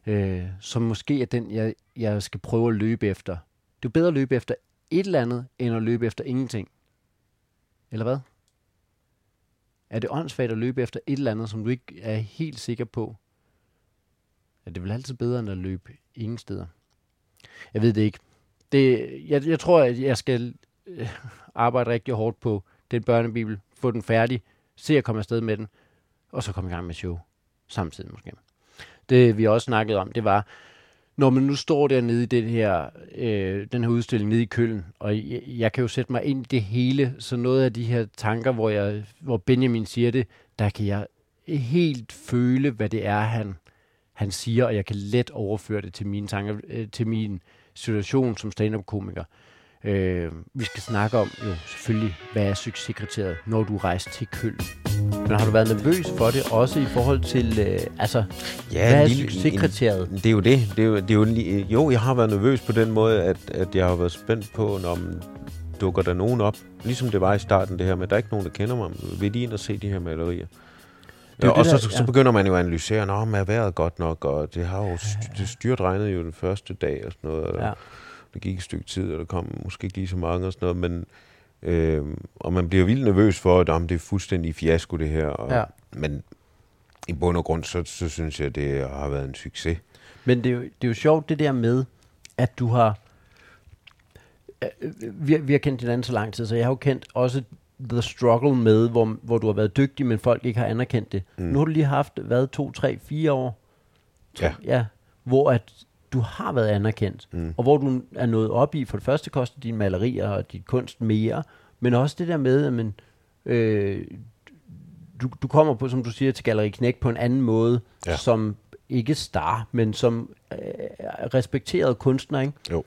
øh, som måske er den, jeg, jeg skal prøve at løbe efter. Det er jo bedre at løbe efter et eller andet, end at løbe efter ingenting. Eller hvad? Er det åndssvagt at løbe efter et eller andet, som du ikke er helt sikker på? Ja, det vel altid bedre, end at løbe ingen steder? Jeg ved det ikke. Det, jeg, jeg tror, at jeg skal øh, arbejde rigtig hårdt på den børnebibel, få den færdig, se at komme afsted med den, og så komme i gang med show samtidig måske. Det vi også snakkede om, det var, når man nu står dernede i det her, øh, den her udstilling nede i Køln, og jeg, jeg kan jo sætte mig ind i det hele, så noget af de her tanker, hvor, jeg, hvor Benjamin siger det, der kan jeg helt føle, hvad det er, han, han siger, og jeg kan let overføre det til mine tanker, øh, til min situation som stand-up-komiker. Øh, vi skal snakke om jo selvfølgelig, hvad er succeskriteriet, når du rejser til Køln. Men har du været nervøs for det, også i forhold til, øh, altså, Ja, hvad er lille- succeskriteriet? Det er jo det. det, er jo, det er jo, jo, jeg har været nervøs på den måde, at, at jeg har været spændt på, når man dukker der nogen op. Ligesom det var i starten, det her med, der er ikke nogen, der kender mig. Vil de ind og se de her malerier? Jo Ja, og det så, der- så, så ja. begynder man jo at analysere, Nå, men er vejret godt nok, og det har jo det styrtregnet jo den første dag og sådan noget. Og Ja. Det gik et stykke tid, og der kom måske ikke lige så mange og sådan noget, men øh, og man bliver vildt nervøs for, at om det er fuldstændig fiasko det her. Og, Ja. Men i bund og grund, så, så synes jeg, det har været en succes. Men det er, jo, det er jo sjovt det der med, at du har... Øh, øh, Vi, har- vi har kendt hinanden så lang tid, så jeg har jo kendt også the struggle med, hvor, hvor du har været dygtig, men folk ikke har anerkendt det. Mm. Nu har du lige haft, hvad, to, tre, fire år? Ja. Ja, hvor at du har været anerkendt, Mm. og hvor du er nået op i, for det første koster dine malerier og dit kunst mere, men også det der med, at man, øh, du, du kommer på, som du siger, til Galleri Knæk på en anden måde, Ja. som ikke star, men som øh, respekteret kunstner, ikke? Jo.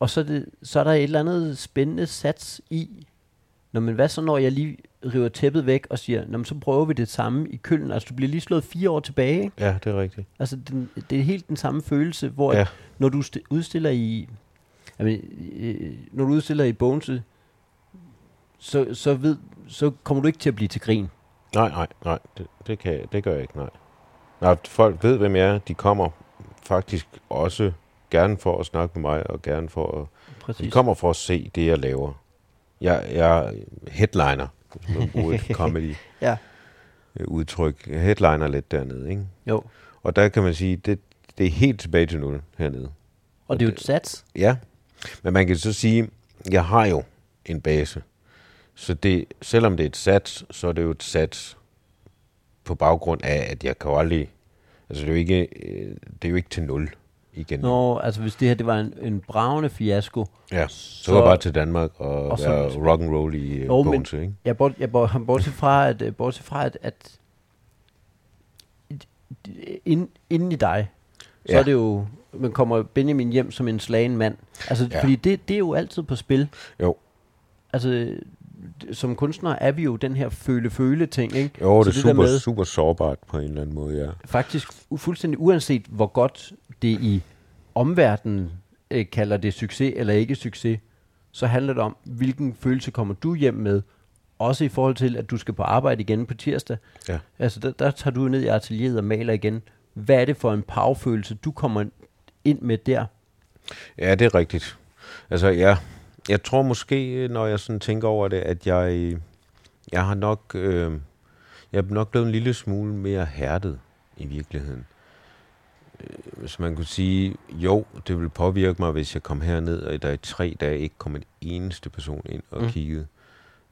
Og så det, så er der et eller andet spændende sats i, Nå, men hvad så, når jeg lige river tæppet væk og siger, Nå, men så prøver vi det samme i køllen. Altså, du bliver lige slået fire år tilbage, ikke? Ja, det er rigtigt. Altså, den, det er helt den samme følelse, hvor Ja. når du sti- udstiller i... Jamen, øh, når du udstiller i Bogense, så, så, ved, så kommer du ikke til at blive til grin. Nej, nej, nej. Det, det, kan, det gør jeg ikke, nej. Nej, folk ved, hvem jeg er. De kommer faktisk også gerne for at snakke med mig, og gerne for at... Præcis. De kommer for at se det, jeg laver. Jeg, jeg er headliner, hvis man bruger et comedy Ja. øh, udtryk. Jeg headliner lidt dernede, ikke? Jo. Og der kan man sige, det, det er helt tilbage til nul hernede. Og det er jo et sats. Ja, men man kan så sige, jeg har jo en base. Så det, selvom det er et sats, så er det jo et sats på baggrund af, at jeg kan aldrig... Altså, det er jo ikke, øh, det er jo ikke til nul igen. Nå, altså hvis det her det var en, en bravende fiasko, Ja, så var jeg bare til Danmark og, og så- være rock and roll i Jo, men- Bogense, ikke? jeg bort, jeg bort, bortset fra, at, øh, bortset fra, at, at ind, inden i dig, så Ja. er det jo, man kommer Benjamin hjem som en slagen mand. Altså, Ja. fordi det, det er jo altid på spil. Jo. Altså, som kunstnere er vi jo den her føle-føle-ting, ikke? Jo, Så det er super, med- super sårbart på en eller anden måde, ja. Faktisk fuldstændig uanset, hvor godt det i omverdenen øh, kalder det succes eller ikke succes, så handler det om, hvilken følelse kommer du hjem med, også i forhold til, at du skal på arbejde igen på tirsdag. Ja. Altså, der, der tager du ned i atelieret og maler igen. Hvad er det for en powerfølelse, du kommer ind med der? Ja, det er rigtigt. Altså, ja, jeg tror måske, når jeg sådan tænker over det, at jeg, jeg har nok, øh, jeg er nok blevet en lille smule mere hærdet i virkeligheden. Øh, Hvis man kunne sige, jo, det ville påvirke mig, hvis jeg kom herned, og der i tre dage ikke kom en eneste person ind og Mm. kiggede.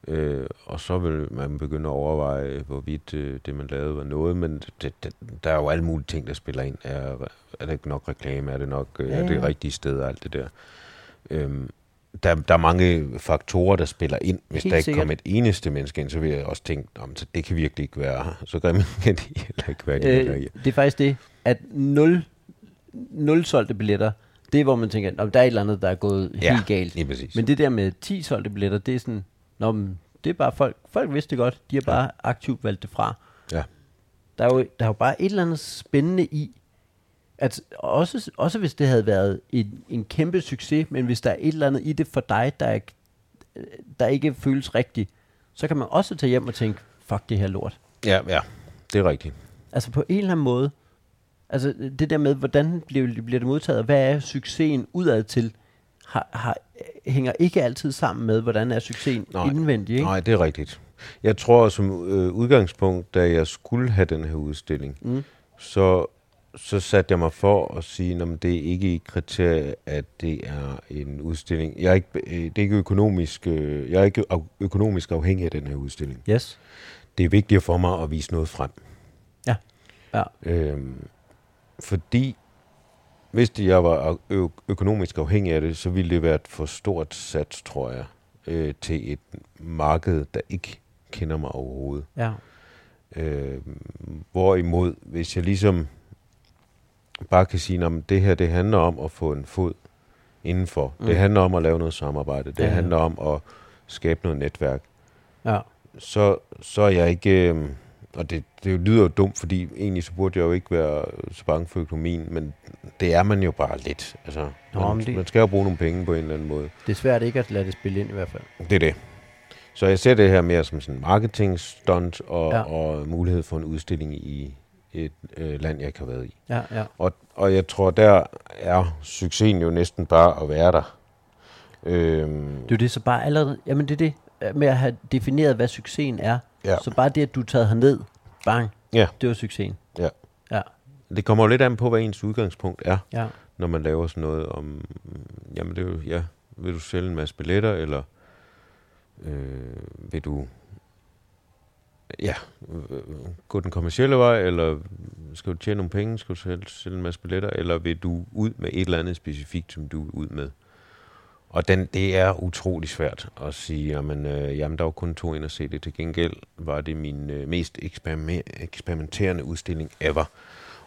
Øh, og så vil man begynde at overveje, hvorvidt øh, det, man lavede, var noget. Men det, det, der er jo alle mulige ting, der spiller ind. Er, er det nok reklame? Er det nok øh, Ja, er det ja. rigtige sted og alt det der? Øhm, der, der er mange faktorer, der spiller ind. Hvis Helt der ikke sikkert. kommer et eneste menneske ind, så vil jeg også tænke, om det kan virkelig ikke være så grimme kan de heller ikke være. De Øh, det er faktisk det, at 0, 0 solgte billetter, det er, hvor man tænker, at der er et eller andet, der er gået Ja, helt galt. Lige præcis. Men det der med 10 solgte billetter, det er sådan, Nå, men det er bare folk, folk vidste det godt, de har bare aktivt valgt det fra. Ja. Der er, jo, der er jo bare et eller andet spændende i, at også, også hvis det havde været en, en kæmpe succes, men hvis der er et eller andet i det for dig, der, er, der ikke føles rigtigt, så kan man også tage hjem og tænke, fuck det her lort. Ja, ja, det er rigtigt. Altså på en eller anden måde, altså det der med, hvordan bliver, bliver det modtaget, og hvad er succesen udad til, har, har, hænger ikke altid sammen med, hvordan er succesen Nej. indvendig, ikke? Nej, det er rigtigt. Jeg tror som øh, udgangspunkt, da jeg skulle have den her udstilling, Mm. så, så satte jeg mig for at sige, at det er ikke et kriterie, at det er en udstilling. Jeg er ikke, øh, det er ikke økonomisk, øh, jeg er ikke økonomisk afhængig af den her udstilling. Yes. Det er vigtigt for mig at vise noget frem. Ja. Ja. Øhm, fordi hvis det, jeg var ø- økonomisk afhængig af det, så ville det være et for stort sats, tror jeg, øh, til et marked, der ikke kender mig overhovedet. Ja. Øh, hvorimod, hvis jeg ligesom bare kan sige, at det her det handler om at få en fod indenfor. Mm. Det handler om at lave noget samarbejde. Det Ja, ja, handler om at skabe noget netværk. Ja. Så, så er jeg ikke... Øh, og det, det lyder jo dumt, fordi egentlig så burde jeg jo ikke være så bange for økonomien, men det er man jo bare lidt. Altså, Nå, man, det- man skal jo bruge nogle penge på en eller anden måde. Det er svært ikke at lade det spille ind i hvert fald. Det er det. Så jeg ser det her mere som sådan en marketing stunt og, ja. og mulighed for en udstilling i et øh, land, jeg ikke har været i. Ja, ja. Og, og jeg tror, der er succesen jo næsten bare at være der. Øhm, Det er jo det, så bare allerede, jamen det er det, øh, med at have defineret, hvad succesen er. ja. Så bare det, at du er taget herned, bang, Ja. det var succesen. Ja. Ja, Det kommer jo lidt an på, hvad ens udgangspunkt er, ja. når man laver sådan noget om, jamen det er jo, ja, vil du sælge en masse billetter, eller øh, vil du ja, øh, gå den kommercielle vej, eller skal du tjene nogle penge, skal du sælge, sælge en masse billetter, eller vil du ud med et eller andet specifikt, som du er ud med? Og den, det er utrolig svært at sige, jamen, øh, jamen der var kun to ind at se det. Til gengæld var det min øh, mest eksperime- eksperimenterende udstilling ever.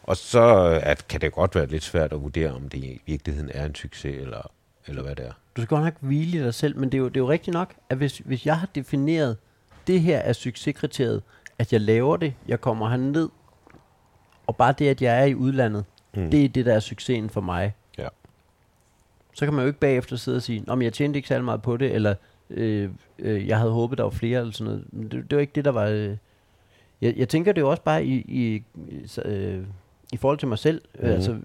Og så øh, at, kan det godt være lidt svært at vurdere, om det i virkeligheden er en succes, eller, eller hvad det er. Du skal godt nok hvile dig selv, men det er jo, det er jo rigtigt nok, at hvis, hvis jeg har defineret, det her er succeskriteriet, at jeg laver det, jeg kommer herned, og bare det, at jeg er i udlandet, mm. det er det, der er succesen for mig. Ja. Så kan man jo ikke bagefter sidde og sige, om jeg tjente ikke særlig meget på det, eller øh, øh, jeg havde håbet, der var flere, eller sådan noget. Men det, det var ikke det, der var... Øh. Jeg, jeg tænker det jo også bare i, i, øh, i forhold til mig selv. Mm. Altså,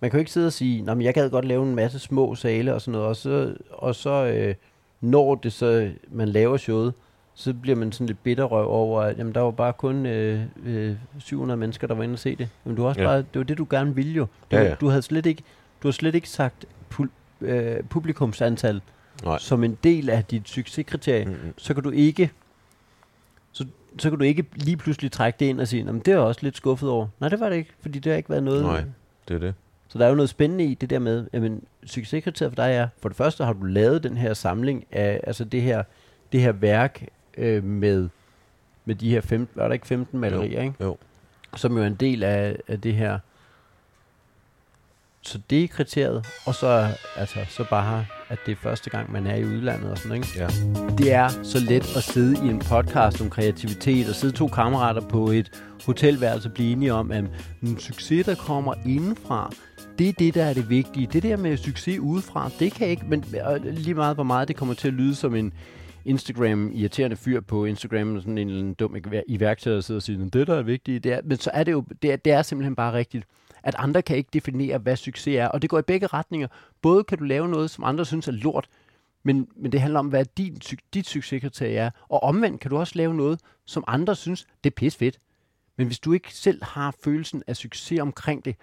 man kan jo ikke sidde og sige, men jeg gad godt lave en masse små sale og sådan noget, og så, og så øh, når det så, man laver showet, så bliver man sådan lidt bitterrøv over, at jamen, der var bare kun øh, øh, 700 mennesker, der var inde og se det. Men du har også Ja. bare, det var det, du gerne ville jo. Du, Ja, ja. du havde slet ikke, du har slet ikke sagt pu- øh, publikumsantal Nej. som en del af dit succeskriterie, mm. Mm-mm. så kan du ikke så, så kan du ikke lige pludselig trække det ind og sige, "Nå, men det er jeg også lidt skuffet over. Nej, det var det ikke, fordi det har ikke været noget. Nej. Det er det. Så der er jo noget spændende i det der med, jamen, succeskriteriet for dig er, for det første har du lavet den her samling af, altså det her, det her værk øh, med, med de her 15, var der ikke 15 malerier, ikke? Jo. som jo er en del af, af det her. Så det er kriteriet, og så, altså, så bare, at det er første gang, man er i udlandet og sådan noget, ikke? Ja. Det er så let at sidde i en podcast om kreativitet og sidde to kammerater på et hotelværelse og blive enige om, at en succes, der kommer indenfra, det er det, der er det vigtige. Det der med succes udefra, det kan ikke, men lige meget hvor meget det kommer til at lyde som en Instagram-irriterende fyr på Instagram, sådan en eller anden dum iværksætter, der sidder og siger, det der er vigtigt, det er, men så er det jo, det er, det er simpelthen bare rigtigt, at andre kan ikke definere, hvad succes er, og det går i begge retninger. Både kan du lave noget, som andre synes er lort, men, men det handler om, hvad din, dit succeskriterie er. Og omvendt kan du også lave noget, som andre synes, det er pis fedt. Men hvis du ikke selv har følelsen af succes omkring det,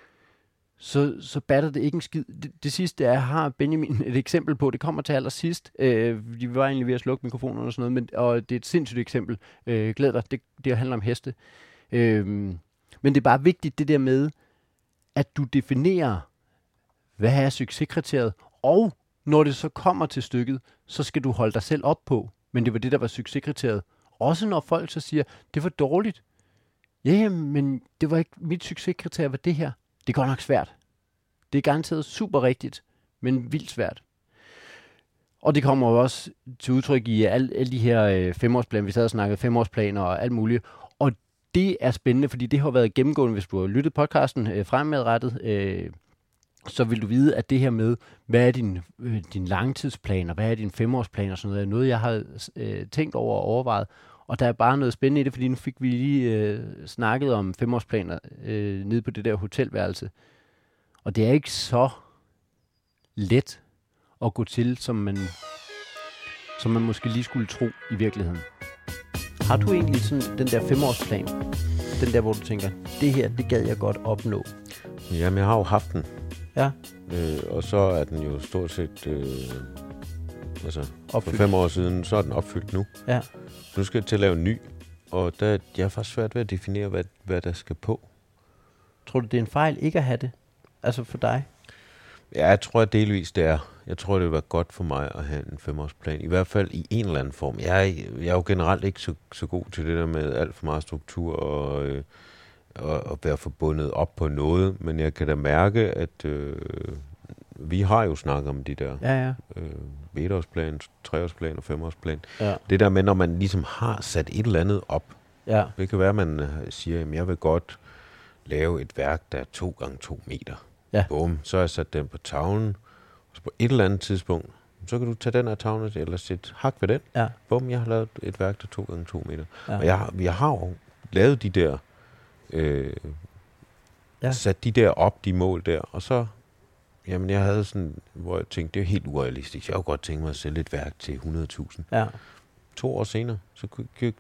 så, så batter det ikke en skid. Det, det sidste er, har Benjamin et eksempel på, det kommer til allersidst. Øh, vi var egentlig ved at slukke mikrofonen og sådan noget, men, og det er et sindssygt eksempel. Øh, glæd dig, det, det handler om heste. Øh, men det er bare vigtigt det der med, at du definerer, hvad er succeskriteriet, og når det så kommer til stykket, så skal du holde dig selv op på. Men det var det, der var succeskriteriet. Også når folk så siger, det var dårligt. Ja, yeah, men det var ikke mit succeskriterie, var det her. Det er godt nok svært. Det er garanteret super rigtigt, men vildt svært. Og det kommer jo også til udtryk i alle, alle de her øh, femårsplaner. Vi sad og snakkede femårsplaner og alt muligt. Og det er spændende, fordi det har været gennemgående, hvis du har lyttet podcasten øh, fremadrettet. Øh, så vil du vide, at det her med, hvad er din, øh, din langtidsplan, og hvad er din femårsplan og sådan noget, er noget, jeg har øh, tænkt over og overvejet. Og der er bare noget spændende i det, fordi nu fik vi lige øh, snakket om femårsplaner øh, nede på det der hotelværelse. Og det er ikke så let at gå til, som man, som man måske lige skulle tro i virkeligheden. Har du egentlig sådan den der femårsplan? Den der, hvor du tænker, det her, det gad jeg godt opnå. Jamen, jeg har jo haft den. Ja, Øh, og så er den jo stort set... Øh, altså, for opfyldt. fem år siden, så er den opfyldt nu. Ja. Nu skal jeg til at lave en ny. Og der, jeg er faktisk svært ved at definere, hvad, hvad der skal på. Tror du, det er en fejl ikke at have det? Altså for dig? Ja, jeg tror at delvis det er. Jeg tror, det vil være godt for mig at have en femårsplan. I hvert fald i en eller anden form. Jeg er, jeg er jo generelt ikke så, så god til det der med alt for meget struktur og, øh, og, og være forbundet op på noget. Men jeg kan da mærke, at øh, vi har jo snakket om de der Ja, ja. øh, etårsplan, treårsplan og femårsplan. Ja, Det der med, når man ligesom har sat et eller andet op. ja. Det kan være, at man øh, siger, at jeg vil godt lave et værk, der er to gange to meter. Ja. Bum, så har jeg sat den på tavlen. Så på et eller andet tidspunkt, så kan du tage den af tavlen, eller sætte hak ved den. ja. Bum, jeg har lavet et værk, der er to gange to meter. Ja. Og jeg, har- jeg har jo lavet de der, øh, ja. sat de der op, de mål der, og så, jamen jeg havde sådan, hvor jeg tænkte, det er helt urealistisk. Jeg kunne godt tænke mig at sælge et værk til 100.000. Ja, To år senere, så,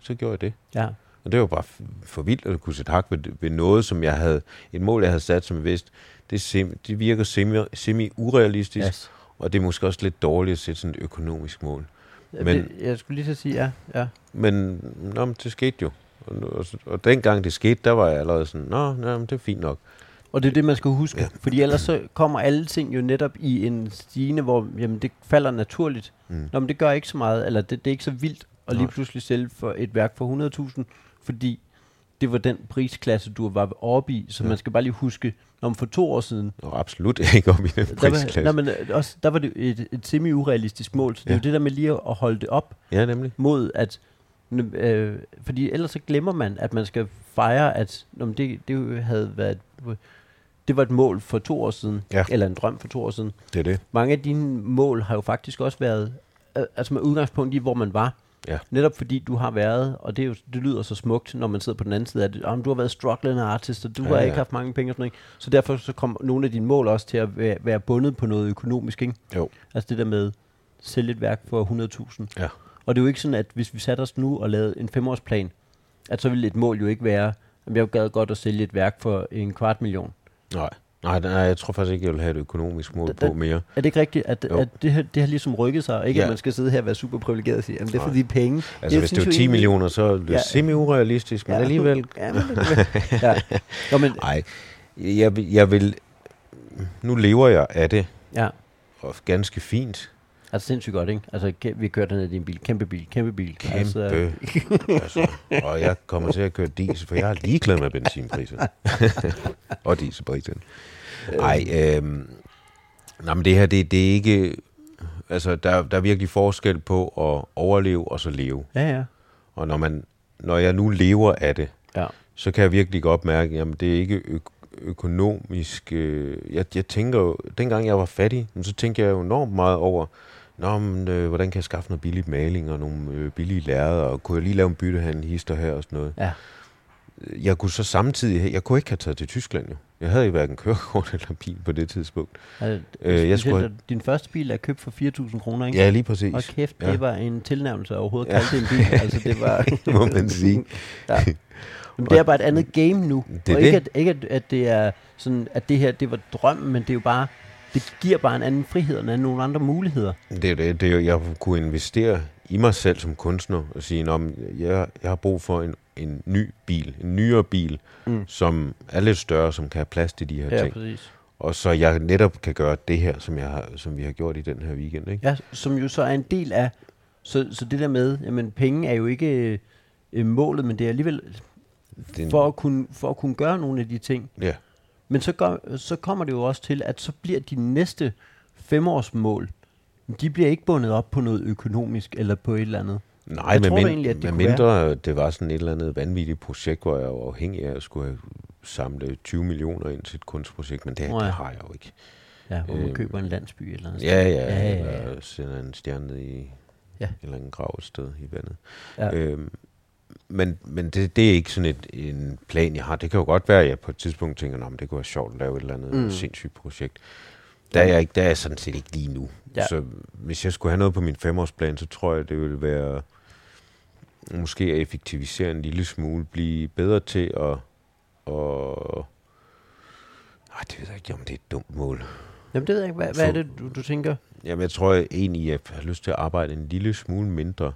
så gjorde jeg det. ja. Og det var bare for vildt at kunne sætte hak ved, ved noget, som jeg havde, et mål, jeg havde sat, som jeg vidste, det, sim, det virker semi, semi-urealistisk, Yes. og det er måske også lidt dårligt at sætte sådan et økonomisk mål. Men, Men- det, jeg skulle lige så sige, ja. ja. Men, nå, men det skete jo. Og, og, og dengang det skete, der var jeg allerede sådan, nå, nå men det er fint nok. Og det er det, man skal huske. Ja. Fordi ellers så kommer alle ting jo netop i en stigende, hvor jamen, det falder naturligt. Mm. Nå, men det gør ikke så meget, eller det, det er ikke så vildt at lige pludselig sælge for et værk for 100.000, fordi det var den prisklasse, du var oppe i. Så ja. man skal bare lige huske, om for to år siden, Og absolut ikke op i den der prisklasse. var, nej, men øh, også, der var det et, et semi-urealistisk mål. Så det er Ja. jo det der med lige at holde det op Ja, nemlig. mod at... Øh, fordi ellers så glemmer man, at man skal fejre, at nå, men det, det havde været... Det var et mål for to år siden, Ja. eller en drøm for to år siden. Det er det. Mange af dine mål har jo faktisk også været, altså med udgangspunkt i, hvor man var. Ja. Netop fordi du har været, og det, er jo, det lyder så smukt, når man sidder på den anden side af det, om du har været struggling artist, og du Ja, har ja. ikke haft mange penge og sådan noget. Så derfor så kom nogle af dine mål også til at være, være bundet på noget økonomisk, ikke? Jo. Altså det der med, sælge et værk for 100.000. Ja. Og det er jo ikke sådan, at hvis vi satte os nu og lavede en femårsplan, at så ville et mål jo ikke være, at jeg gad godt at sælge et værk for en kvart million. Nej. Nej, nej, jeg tror faktisk ikke, jeg vil have et økonomisk mål Da- på mere. Er det ikke rigtigt, at, Jo. at det, her, det har ligesom rykket sig, ikke Ja. at man skal sidde her og være super privilegeret og sige, at det er fordi penge. Altså, Jeg hvis det var jo 10 egentlig- millioner, så er det Ja. semi-urealistisk, men Ja. alligevel... Ja, men, ja. Nå, men, Nej, jeg, jeg vil... Nu lever jeg af det, ja. og ganske fint. Altså sindssygt godt, ikke? Altså, vi kørte ned i din bil. Kæmpe bil, kæmpe bil. Kæmpe. Altså, altså, og jeg kommer til at køre diesel, for jeg er ligeglad med benzinpriserne. og dieselpriserne. Nej, øhm, nej, men det her, det, det er ikke... Altså, der, der er virkelig forskel på at overleve og så leve. ja, ja. Og når, man, når jeg nu lever af det, Ja. så kan jeg virkelig godt mærke, jamen det er ikke ø- økonomisk... Øh, jeg, jeg tænker jo, dengang jeg var fattig, så tænkte jeg jo enormt meget over, Nå, men, øh, hvordan kan jeg skaffe noget billig maling og nogle øh, billige lærreder, og kunne jeg lige lave en byttehandel, hister her og sådan noget. Ja. Jeg kunne så samtidig, jeg kunne ikke have taget til Tyskland jo. Jeg havde jo hverken kørekort eller bil på det tidspunkt. Altså, Øh, jeg skulle at Din første bil er købt for 4.000 kroner, ikke? Ja, lige præcis. Og kæft, Ja. det var en tilnærmelse at overhovedet Ja. kalde det en bil. Altså, det var... Det må man sige. ja. Men det er bare et andet game nu. Det er og ikke, det. at, ikke at, at det er sådan, at det her, det var drømmen, men det er jo bare, det giver bare en anden frihed og en anden, nogle andre muligheder. Det er det, det er jeg kunne investere i mig selv som kunstner og sige, at jeg, jeg har brug for en, en ny bil, en nyere bil, Mm. som er lidt større, som kan have plads til de her Ja, ting. præcis. Og så jeg netop kan gøre det her, som, jeg har, som vi har gjort i den her weekend. Ikke? Ja, som jo så er en del af, så, så det der med, jamen penge er jo ikke øh, målet, men det er alligevel Det er en- for at, kunne, for at kunne gøre nogle af de ting. Ja, Men så, gør, så kommer det jo også til, at så bliver de næste femårsmål, de bliver ikke bundet op på noget økonomisk eller på et eller andet. Nej, Jeg med, tror da egentlig, at det kunne mindre det var sådan et eller andet vanvittigt projekt, hvor jeg var afhængig af at skulle have samle 20 millioner ind til et kunstprojekt, men det, Nå ja. det har jeg jo ikke. Ja, hvor man Øhm, køber en landsby eller noget. Ja, ja, Ja, ja, ja, ja, ja. Eller sender en stjerne ned i Ja. ja. eller en grav et sted i vandet. Ja. Øhm, men men det, det er ikke sådan et, en plan, jeg har. Det kan jo godt være, at jeg på et tidspunkt tænker, at det kunne være sjovt at lave et eller andet Mm. sindssygt projekt. Der er, jeg ikke, der er jeg sådan set ikke lige nu. Ja. Så hvis jeg skulle have noget på min femårsplan, så tror jeg, det ville være måske at effektivisere en lille smule, blive bedre til at... Og, ej, det ved jeg ikke, om det er et dumt mål. Jamen det ved jeg ikke. Hvad, hvad er det, du, du tænker? Jamen, jeg tror jeg egentlig, jeg har lyst til at arbejde en lille smule mindre.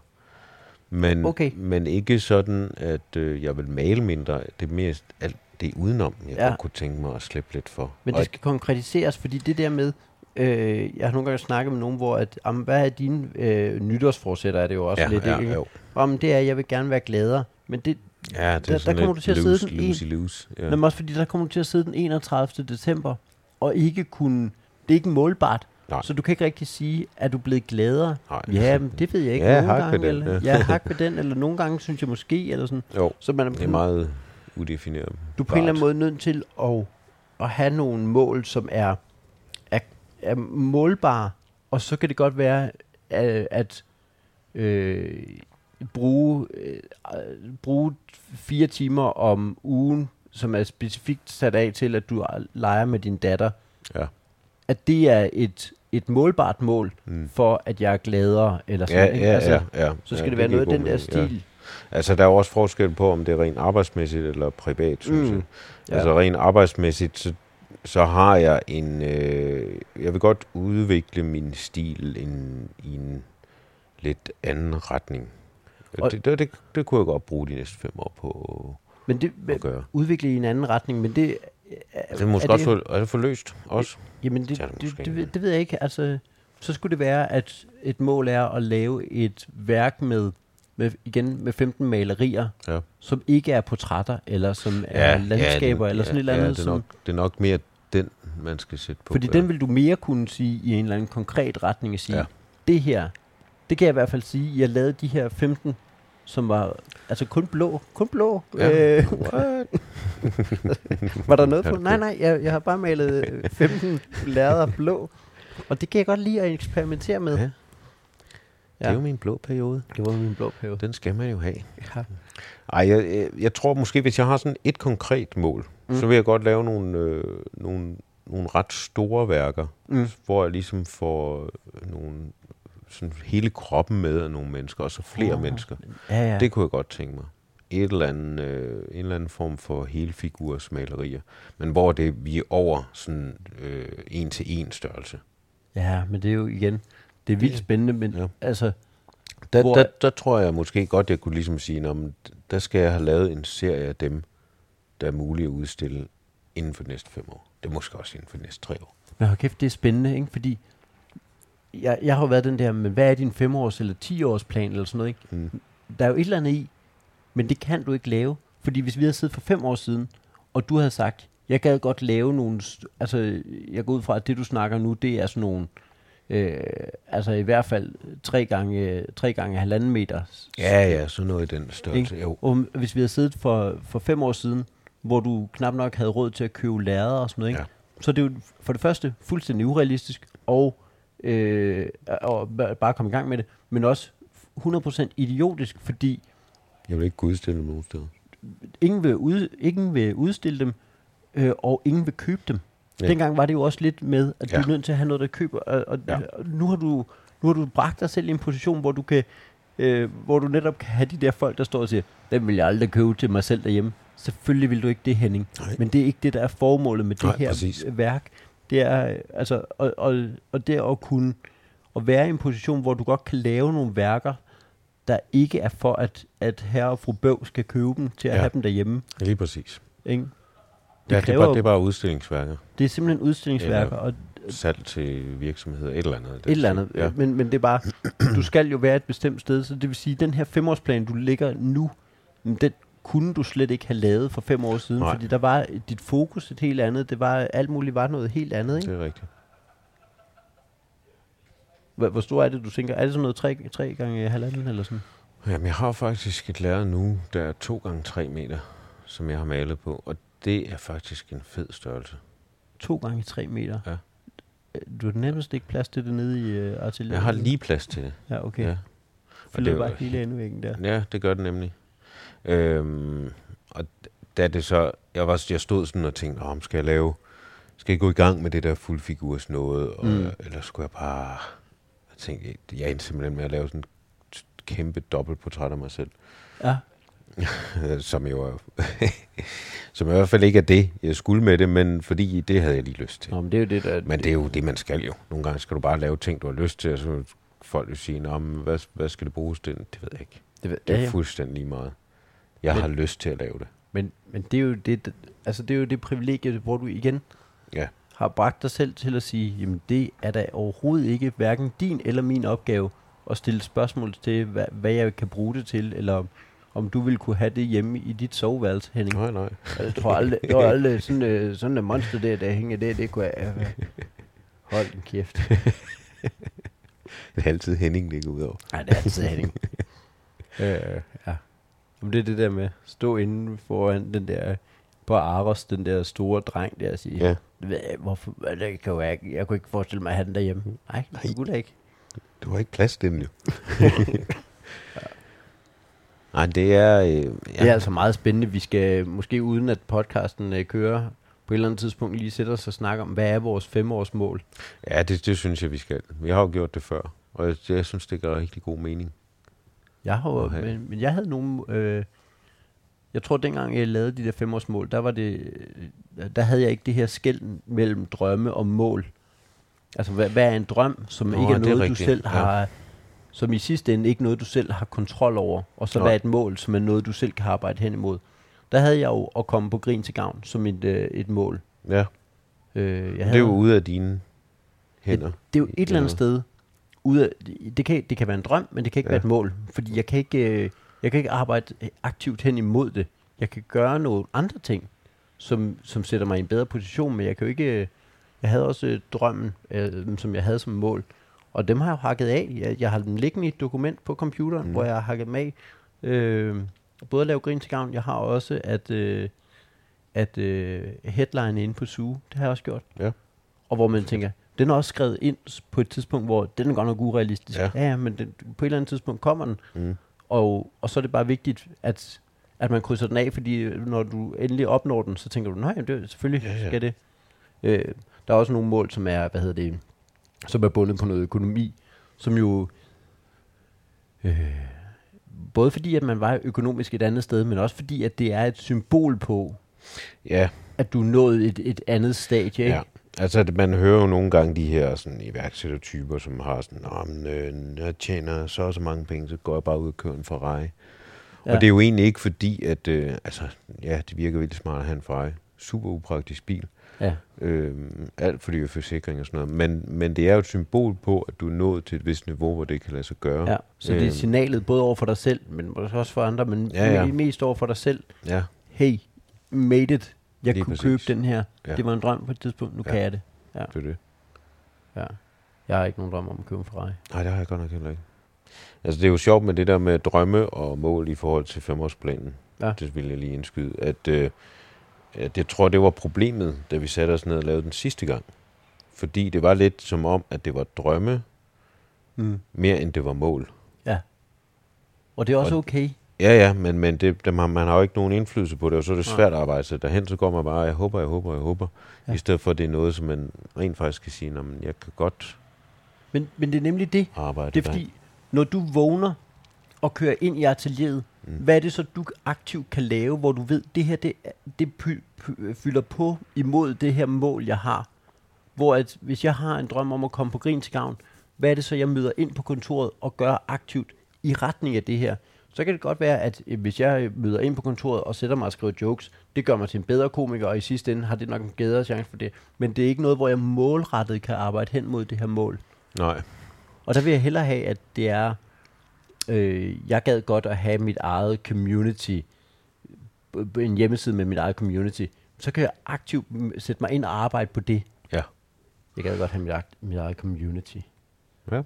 Men, Okay. men ikke sådan, at øh, jeg vil male mindre. Det er mest alt det udenom, jeg Ja. kunne tænke mig at slippe lidt for. Men det skal konkretiseres, fordi det der med, øh, jeg har nogle gange snakket med nogen, hvor, at, om, hvad er dine øh, nytårsforsætter, er det jo også ja, lidt, ja, ikke? jo. Om det er, at jeg vil gerne være gladere. Men det, ja, det Der- er der kommer du til at sidde loose, den en- loosey, loose. Ja. men også fordi, der kommer du til at sidde den 31. december, og ikke kunne, det er ikke målbart. Nej. Så du kan ikke rigtig sige, at du er blevet gladere. Nej. Ja, men det ved jeg ikke. Ja, nogle gange, den, eller, ja. ja, hak ved den, eller nogle gange synes jeg måske, eller sådan. Jo, Så man, det er meget udefineret. du er på en eller anden måde nødt til at, at have nogle mål, som er, er, er målbare, og så kan det godt være, at, at øh, bruge, øh, bruge fire timer om ugen, som er specifikt sat af til, at du leger med din datter, Ja. at det er et, et målbart mål Mm. for, at jeg er gladere, eller sådan, Ja, ikke? ja, altså, ja, ja. Så skal ja, det være noget af den der mening, ja. stil. Altså, der er jo også forskel på, om det er rent arbejdsmæssigt eller privat, synes Mm. jeg. Ja. Altså rent arbejdsmæssigt, så, så har jeg en... Øh, jeg vil godt udvikle min stil en, i en lidt anden retning. Og det, det, det, det kunne jeg godt bruge de næste fem år på Men det at gøre. udvikle i en anden retning, men det... Det er måske er også for, er det for løst også. Jamen, det, Det det, det det, det, ved- det jeg ikke. Altså, så skulle det være, at et mål er at lave et værk med, med, igen med 15 malerier, Ja. som ikke er portrætter, eller som er landskaber, eller sådan et eller andet. Ja, det, er som, nok, det er nok mere den, man skal sætte på. fordi ja. den vil du mere kunne sige i en eller anden konkret retning og sige, Ja. ja. det her, det kan jeg i hvert fald sige, jeg lavede de her 15, som var altså kun blå. Kun blå. Ja. Øh, var der noget Ja, på? Nej, nej, jeg, jeg har bare malet øh, 15 lærreder blå. Og det kan jeg godt lide at eksperimentere med. Ja. Det er jo min blå periode. Det var min blå periode. Den skal man jo have. Ja. Ej, jeg, jeg, jeg tror måske, hvis jeg har sådan et konkret mål, mm. Mm. så vil jeg godt lave nogle, øh, nogle, nogle ret store værker, Mm. hvor jeg ligesom får øh, nogle, sådan hele kroppen med af nogle mennesker, og så flere Åh, mennesker. Ja, ja. Det kunne jeg godt tænke mig. Et eller andet, øh, en eller anden form for helfigurs malerier, men hvor det vi er over sådan øh, en til en størrelse. ja, men det er jo igen, det er vildt spændende, men ja. altså, Der, Hvor- der, der tror jeg måske godt, jeg kunne ligesom sige, at der skal jeg have lavet en serie af dem, der er mulige at udstille inden for de næste fem år. Det er måske også inden for de næste tre år. men hold kæft, det er spændende, ikke? Fordi jeg, jeg har jo været den der, men hvad er din femårs eller 10 års plan eller sådan noget, ikke? Mm. Der er jo et eller andet i, men det kan du ikke lave. Fordi hvis vi havde siddet for fem år siden, og du havde sagt, jeg gad godt lave nogle, altså jeg går ud fra, at det du snakker nu, det er sådan nogle, øh, altså i hvert fald tre gange, tre gange halvanden meter. Ja, ja, sådan noget i den størrelse. Jo. Og hvis vi havde siddet for, for fem år siden, hvor du knap nok havde råd til at købe lærred og sådan noget, ikke? Ja. så er det jo for det første fuldstændig urealistisk, og, øh, og bare komme i gang med det, men også 100% idiotisk, fordi Jeg vil ikke kunne udstille dem nogen steder. ingen vil, ud, ingen vil udstille dem, øh, og ingen vil købe dem. Ja. Dengang var det jo også lidt med, at du Ja. er nødt til at have noget, der køber, og, og, Ja. nu, har du, nu har du bragt dig selv i en position, hvor du kan øh, hvor du netop kan have de der folk, der står og siger, den vil jeg aldrig købe til mig selv derhjemme. Selvfølgelig vil du ikke det, Henning. Nej. Men det er ikke det, der er formålet med det Nej, her præcis. værk. Det er øh, altså, og, og, og det at kunne at være i en position, hvor du godt kan lave nogle værker, der ikke er for, at, at herre og fru Bøv skal købe dem til at Ja. have dem derhjemme. Lige præcis. Ikke? Det, ja, det, er bare, det er bare udstillingsværker. Det er simpelthen udstillingsværker, og Salg til virksomheder, et eller andet. et eller andet. Ja. Men, men det er bare, du skal jo være et bestemt sted, så det vil sige, at den her femårsplan, du ligger nu, den kunne du slet ikke have lavet for fem år siden, Nej. Fordi der var dit fokus et helt andet, det var, alt muligt var noget helt andet, ikke? Det er rigtigt. Hvor, hvor stor er det, du tænker? Er det sådan noget tre, tre gange halvanden eller sådan? Jamen, jeg har faktisk et lærred nu, der er 2 gange 3 meter, som jeg har malet på, og det er faktisk en fed størrelse. To gange tre meter? Ja. Øh, Du har nærmest ikke plads til det nede i uh, atelieret? Jeg har lige plads til det. Ja, okay. Ja. Ja. Og Fylder det bare hele endevæggen der. Ja, det gør det nemlig. Øhm, og da det så, jeg, var, jeg stod sådan og tænkte, om skal jeg lave, skal jeg gå i gang med det der fuldfigurs noget, og, mm. Eller skulle jeg bare, jeg tænkte, jeg endte simpelthen med at lave sådan et kæmpe dobbeltportræt af mig selv, Ja. som jo som i hvert fald ikke er det, jeg skulle med det, men fordi det havde jeg lige lyst til. Nå, men det er jo det, der... Men det er jo det, man skal jo. Nogle gange skal du bare lave ting, du har lyst til, og så vil folk jo sige, Nå, men hvad, hvad skal det bruges til? Det ved jeg ikke. det, Det er ja, ja. fuldstændig lige meget. Jeg Men- har lyst til at lave det. Men, men det er jo det, altså det er jo det privilegie, hvor du igen Ja. har bragt dig selv til at sige, jamen det er da overhovedet ikke hverken din eller min opgave at stille spørgsmål til, hvad, hvad jeg kan bruge det til, eller om, du vil kunne have det hjemme i dit soveværelse, Henning. Nej, nej. Altså, Jeg tror aldrig, det var aldrig sådan, øh, sådan en monster der, der hænger der, det kunne jeg... Øh, hold en kæft. Det er altid Henning, det går ud over. Nej, det er altid Henning. øh, ja. Men det er det der med at stå inde foran den der, på Aros, den der store dreng der og sige, Ja. Hvorfor, det kan jeg, ikke- jeg kunne ikke forestille mig at have den derhjemme. Nej, Nej. det kunne da ikke. Du har ikke plads til den jo. Nej, det er... Øh, ja. Det er altså meget spændende. Vi skal måske uden at podcasten øh, kører på et eller andet tidspunkt lige sætte os og snakke om, hvad er vores femårsmål? ja, det, det synes jeg, vi skal. Vi har jo gjort det før, og jeg, jeg synes, det gør rigtig god mening. Jeg har Okay. men, men jeg havde nogle... Øh, jeg tror, dengang jeg lavede de der femårsmål, der var det... øh, Der havde jeg ikke det her skæld mellem drømme og mål. Altså, hvad, hvad er en drøm, som Nå, ikke er det er noget, du selv ja. har... Som i sidste ende ikke noget, du selv har kontrol over. Og så Nå. hvad er et mål, som er noget, du selv kan arbejde hen imod. Der havde jeg jo at komme på grin til gavn som et, øh, et mål. Ja, Øh, jeg det er jo ude af dine hænder. det er jo et eller andet Ja. sted ud af, det, kan, det kan være en drøm, men det kan ikke Ja. være et mål. Fordi jeg kan, ikke, øh, jeg kan ikke arbejde øh, aktivt hen imod det. Jeg kan gøre nogle andre ting, som, som sætter mig i en bedre position, men jeg kan jo ikke... øh, Jeg havde også drømmen, øh, som jeg havde som mål, og dem har jeg jo hakket af. Jeg, jeg har dem liggende i et dokument på computeren, mm. hvor jeg har hakket dem af. Øh, både at lave grin til gavn, jeg har også at, øh, at øh, headline inde på Zoo. Det har jeg også gjort. Ja. Og hvor man tænker, den er også skrevet ind på et tidspunkt, hvor den er godt nok urealistisk. Ja. ja, men den, på et eller andet tidspunkt kommer den. Mm. Og, og så er det bare vigtigt, at, at man krydser den af, fordi når du endelig opnår den, så tænker du, nej, det er selvfølgelig Ja, ja. skal det. Øh, der er også nogle mål, som er, hvad hedder det, som er bundet på noget økonomi, som jo, øh, både fordi, at man var økonomisk et andet sted, men også fordi, at det er et symbol på, Ja, at du nået et, et andet stadie, ikke? ja. Altså, at man hører jo nogle gange de her sådan, iværksættertyper, som har sådan, Nå, men, øh, jeg tjener så og så mange penge, så går jeg bare ud og kører en Ferrari. Ja. Og det er jo egentlig ikke fordi, at, øh, altså, ja, det virker virkelig smart at have en Ferrari. Super upraktisk bil. Ja. Øh, alt for dyr forsikring og sådan noget. Men, men det er jo et symbol på, at du er nået til et vist niveau, hvor det kan lade sig gøre. ja. Så det er Øhm. signalet både over for dig selv, men også for andre, men Ja, ja. me- mest over for dig selv. Ja, Hey, made it. Jeg Lige kunne præcis. købe den her. Ja. Ja. Det var en drøm på et tidspunkt, nu Ja. ja. kan jeg det. det er det. Ja. Jeg har ikke nogen drøm om at købe en Ferrari. Nej, det har jeg godt nok heller ikke. Altså, det er jo sjovt med det der med drømme og mål i forhold til femårsplanen. Ja. Det vil jeg lige indskyde. At, øh, at jeg tror, det var problemet, da vi satte os ned og lavede den sidste gang. Fordi det var lidt som om, at det var drømme, Mm. mere end det var mål. Og det er også Og- okay. Ja, ja, men, men det, dem har, man har jo ikke nogen indflydelse på det, og så er det svært at arbejde sig derhen, så går man bare, jeg håber, jeg håber, jeg håber, ja. I stedet for, at det er noget, som man rent faktisk kan sige, "Nå, men jeg kan godt Men, men det er nemlig det. arbejde Det er derhen." fordi, når du vågner og kører ind i atelieret, Mm. mm. hvad er det så, du aktivt kan lave, hvor du ved, det her, det, det py, py, fylder på imod det her mål, jeg har. Hvor at, hvis jeg har en drøm om at komme på grin til gavn, hvad er det så, jeg møder ind på kontoret og gør aktivt i retning af det her? Så kan det godt være, at øh, hvis jeg øh, møder ind på kontoret og sætter mig og skriver jokes, det gør mig til en bedre komiker, og i sidste ende har det nok en bedre chance for det. Men det er ikke noget, hvor jeg målrettet kan arbejde hen mod det her mål. Nej, Og der vil jeg hellere have, at det er, øh, jeg gad godt at have mit eget community, b- en hjemmeside med mit eget community. Så kan jeg aktivt sætte mig ind og arbejde på det. Ja. Jeg gad godt have mit, akt- mit eget community. Ja.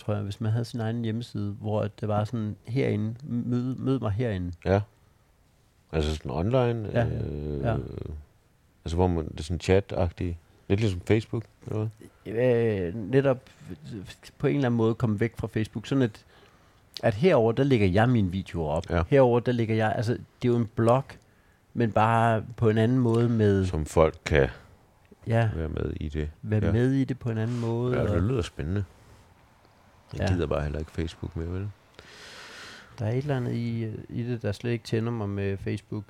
Tror jeg, hvis man havde sin egen hjemmeside, hvor det var sådan herinde, mød, mød mig herinde. Ja. Altså sådan online? Ja, Øh, ja. Altså hvor man, det er sådan chat-agtigt. Lidt ligesom Facebook, eller hvad? øh, netop på en eller anden måde komme væk fra Facebook. Sådan at, at herover der lægger jeg mine videoer op. Ja. Herover der lægger jeg, altså det er jo en blog, men bare på en anden måde med, Som folk kan ja, være med i det. være ja. med i det på en anden måde. Ja, det lyder spændende. Jeg Ja. gider bare heller ikke Facebook mere, vel? der er et eller andet i, øh, i det, der slet ikke tænder mig med Facebook.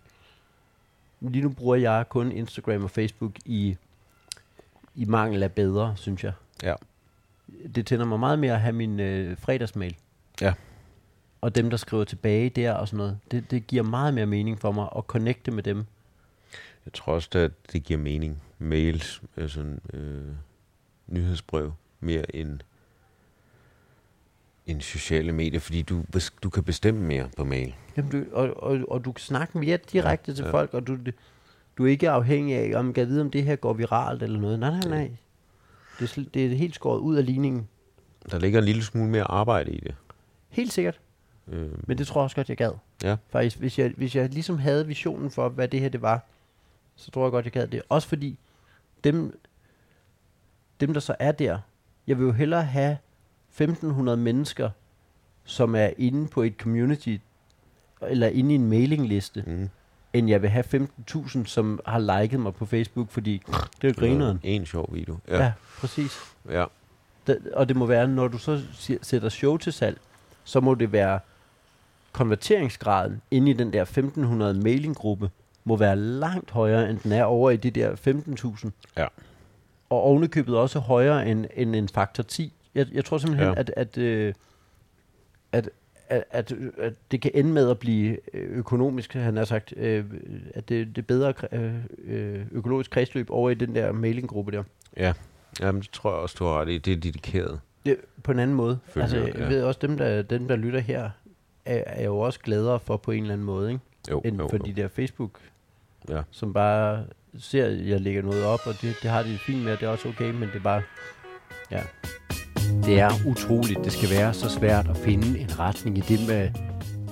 Lige nu bruger jeg kun Instagram og Facebook i, i mangel af bedre, synes jeg. Ja. Det tænder mig meget mere at have min øh, fredagsmail. Ja. Og dem, der skriver tilbage der og sådan noget. Det, det giver meget mere mening for mig at connecte med dem. Jeg tror også, at det giver mening. Mails, altså øh, nyhedsbrev, mere end, end sociale medier, fordi du, du kan bestemme mere på mail. Jamen, du, og, og, og du kan snakke mere direkte ja, til ja. folk, og du, du er ikke afhængig af, om kan vide, om det her går viralt eller noget. Nej, nej, nej. Det er, det er helt skåret ud af ligningen. Der ligger en lille smule mere arbejde i det. Helt sikkert. Øh, Men det tror jeg også godt, jeg gad. Ja. Faktisk, hvis jeg, hvis jeg ligesom havde visionen for, hvad det her det var, så tror jeg godt, jeg gad det. Også fordi, dem, dem der så er der, jeg vil jo hellere have 1500 mennesker, som er inde på et community, eller inde i en mailingliste, mm, end jeg vil have 15.000, som har liket mig på Facebook, fordi det er grineren. En sjov video. Ja, Ja. præcis. ja. Det, og det må være, når du så sætter show til salg, så må det være konverteringsgraden inde i den der 1500 mailinggruppe må være langt højere, end den er over i de der 15.000. Ja. Og ovenikøbet også højere end, end en faktor 10. Jeg, jeg tror simpelthen, Ja. at, at, øh, at, at, at, at det kan ende med at blive øh, økonomisk, han har sagt, øh, at det, det er bedre øh, øh, økologisk kredsløb over i den der mailinggruppe der. Ja, Jamen, det tror jeg også, du har ret i. Det er dedikeret. Det, på en anden måde. Følger, altså, jeg ja. ved også, dem der, dem, der lytter her, er, er jo også gladere for på en eller anden måde, ikke? Jo, end jo, for jo. de der Facebook, Ja. som bare ser, at jeg lægger noget op, og det, det har de det fint med, og det er også okay, men det er bare, ja. Det er utroligt. Det skal være så svært at finde en retning i det, med,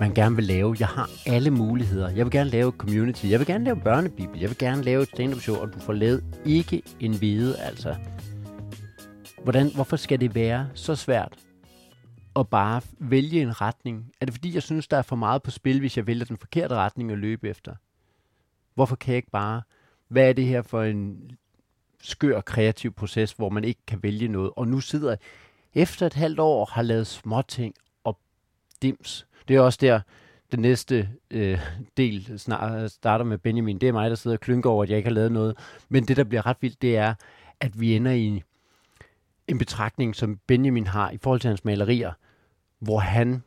man gerne vil lave. Jeg har alle muligheder. Jeg vil gerne lave community. Jeg vil gerne lave børnebibel. Jeg vil gerne lave et stand-up show, og du får lavet ikke en hvide, altså. Hvordan, hvorfor skal det være så svært at bare vælge en retning? Er det fordi, jeg synes, der er for meget på spil, hvis jeg vælger den forkerte retning at løbe efter? Hvorfor kan jeg ikke bare... Hvad er det her for en skør kreativ proces, hvor man ikke kan vælge noget? Og nu sidder jeg efter et halvt år har lavet småting og dims. Det er også der, den næste øh, del snart starter med Benjamin. Det er mig, der sidder og klynker over, at jeg ikke har lavet noget. Men det, der bliver ret vildt, det er, at vi ender i en betragtning, som Benjamin har i forhold til hans malerier, hvor han,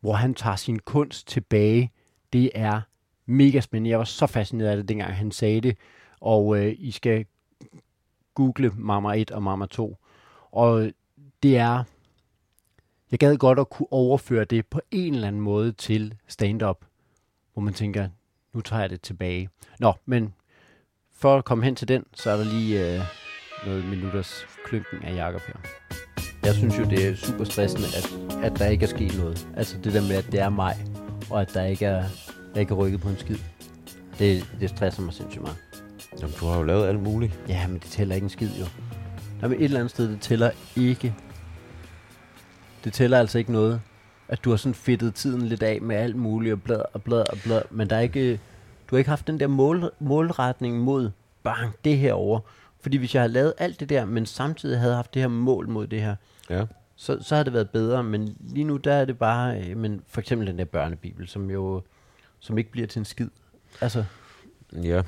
hvor han tager sin kunst tilbage. Det er mega spændende. Jeg var så fascineret af det, dengang han sagde det. Og øh, I skal google Mama 1 og Mama 2. Og det er... Jeg gad godt at kunne overføre det på en eller anden måde til stand-up, hvor man tænker, nu tager jeg det tilbage. Nå, men for at komme hen til den, så er der lige øh, noget minutters klynken af Jakob her. Jeg synes jo, det er super stressende, at, at der ikke er sket noget. Altså det der med, at det er maj, og at der ikke er, der ikke er rykket på en skid. Det, det stresser mig sindssygt meget. Jamen, du har jo lavet alt muligt. Ja, men det tæller ikke en skid jo. Jamen et eller andet sted, det tæller ikke. Det tæller altså ikke noget, at du har sådan fedtet tiden lidt af med alt muligt og blad og blad og blad, men der er ikke, du har ikke haft den der mål, målretning mod, bang, det her over. Fordi hvis jeg havde lavet alt det der, men samtidig havde haft det her mål mod det her, Ja. så, så havde det været bedre, men lige nu der er det bare, øh, men for eksempel den der børnebibel, som jo, som ikke bliver til en skid. Altså, Ja.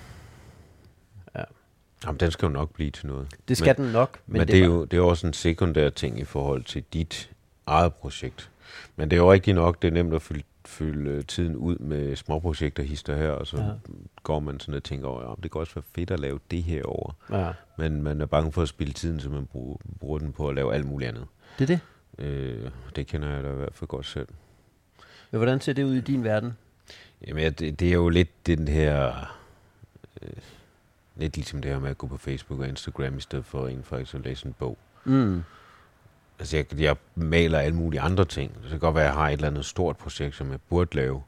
Ja. Jamen, den skal jo nok blive til noget. det skal men, den nok, Men, men det, er jo, det er også en sekundær ting i forhold til dit eget projekt. Men det er jo rigtigt nok, det er nemt at fylde, fylde øh, tiden ud med småprojekter, hister her, og så Ja. går man sådan og tænker over, ja, det kan også være fedt at lave det her over. Ja, Men man er bange for at spille tiden, så man bruger, bruger den på at lave alt muligt andet. det er det. Øh, det kender jeg da i hvert fald godt selv. Men hvordan ser det ud i din verden? Jamen, ja, det, det er jo lidt den her... Øh, lidt ligesom det her med at gå på Facebook og Instagram, i stedet for en faktisk at læse en bog. Mm. Altså, jeg, jeg maler alle mulige andre ting. Det kan godt være, at jeg har et eller andet stort projekt, som jeg burde lave.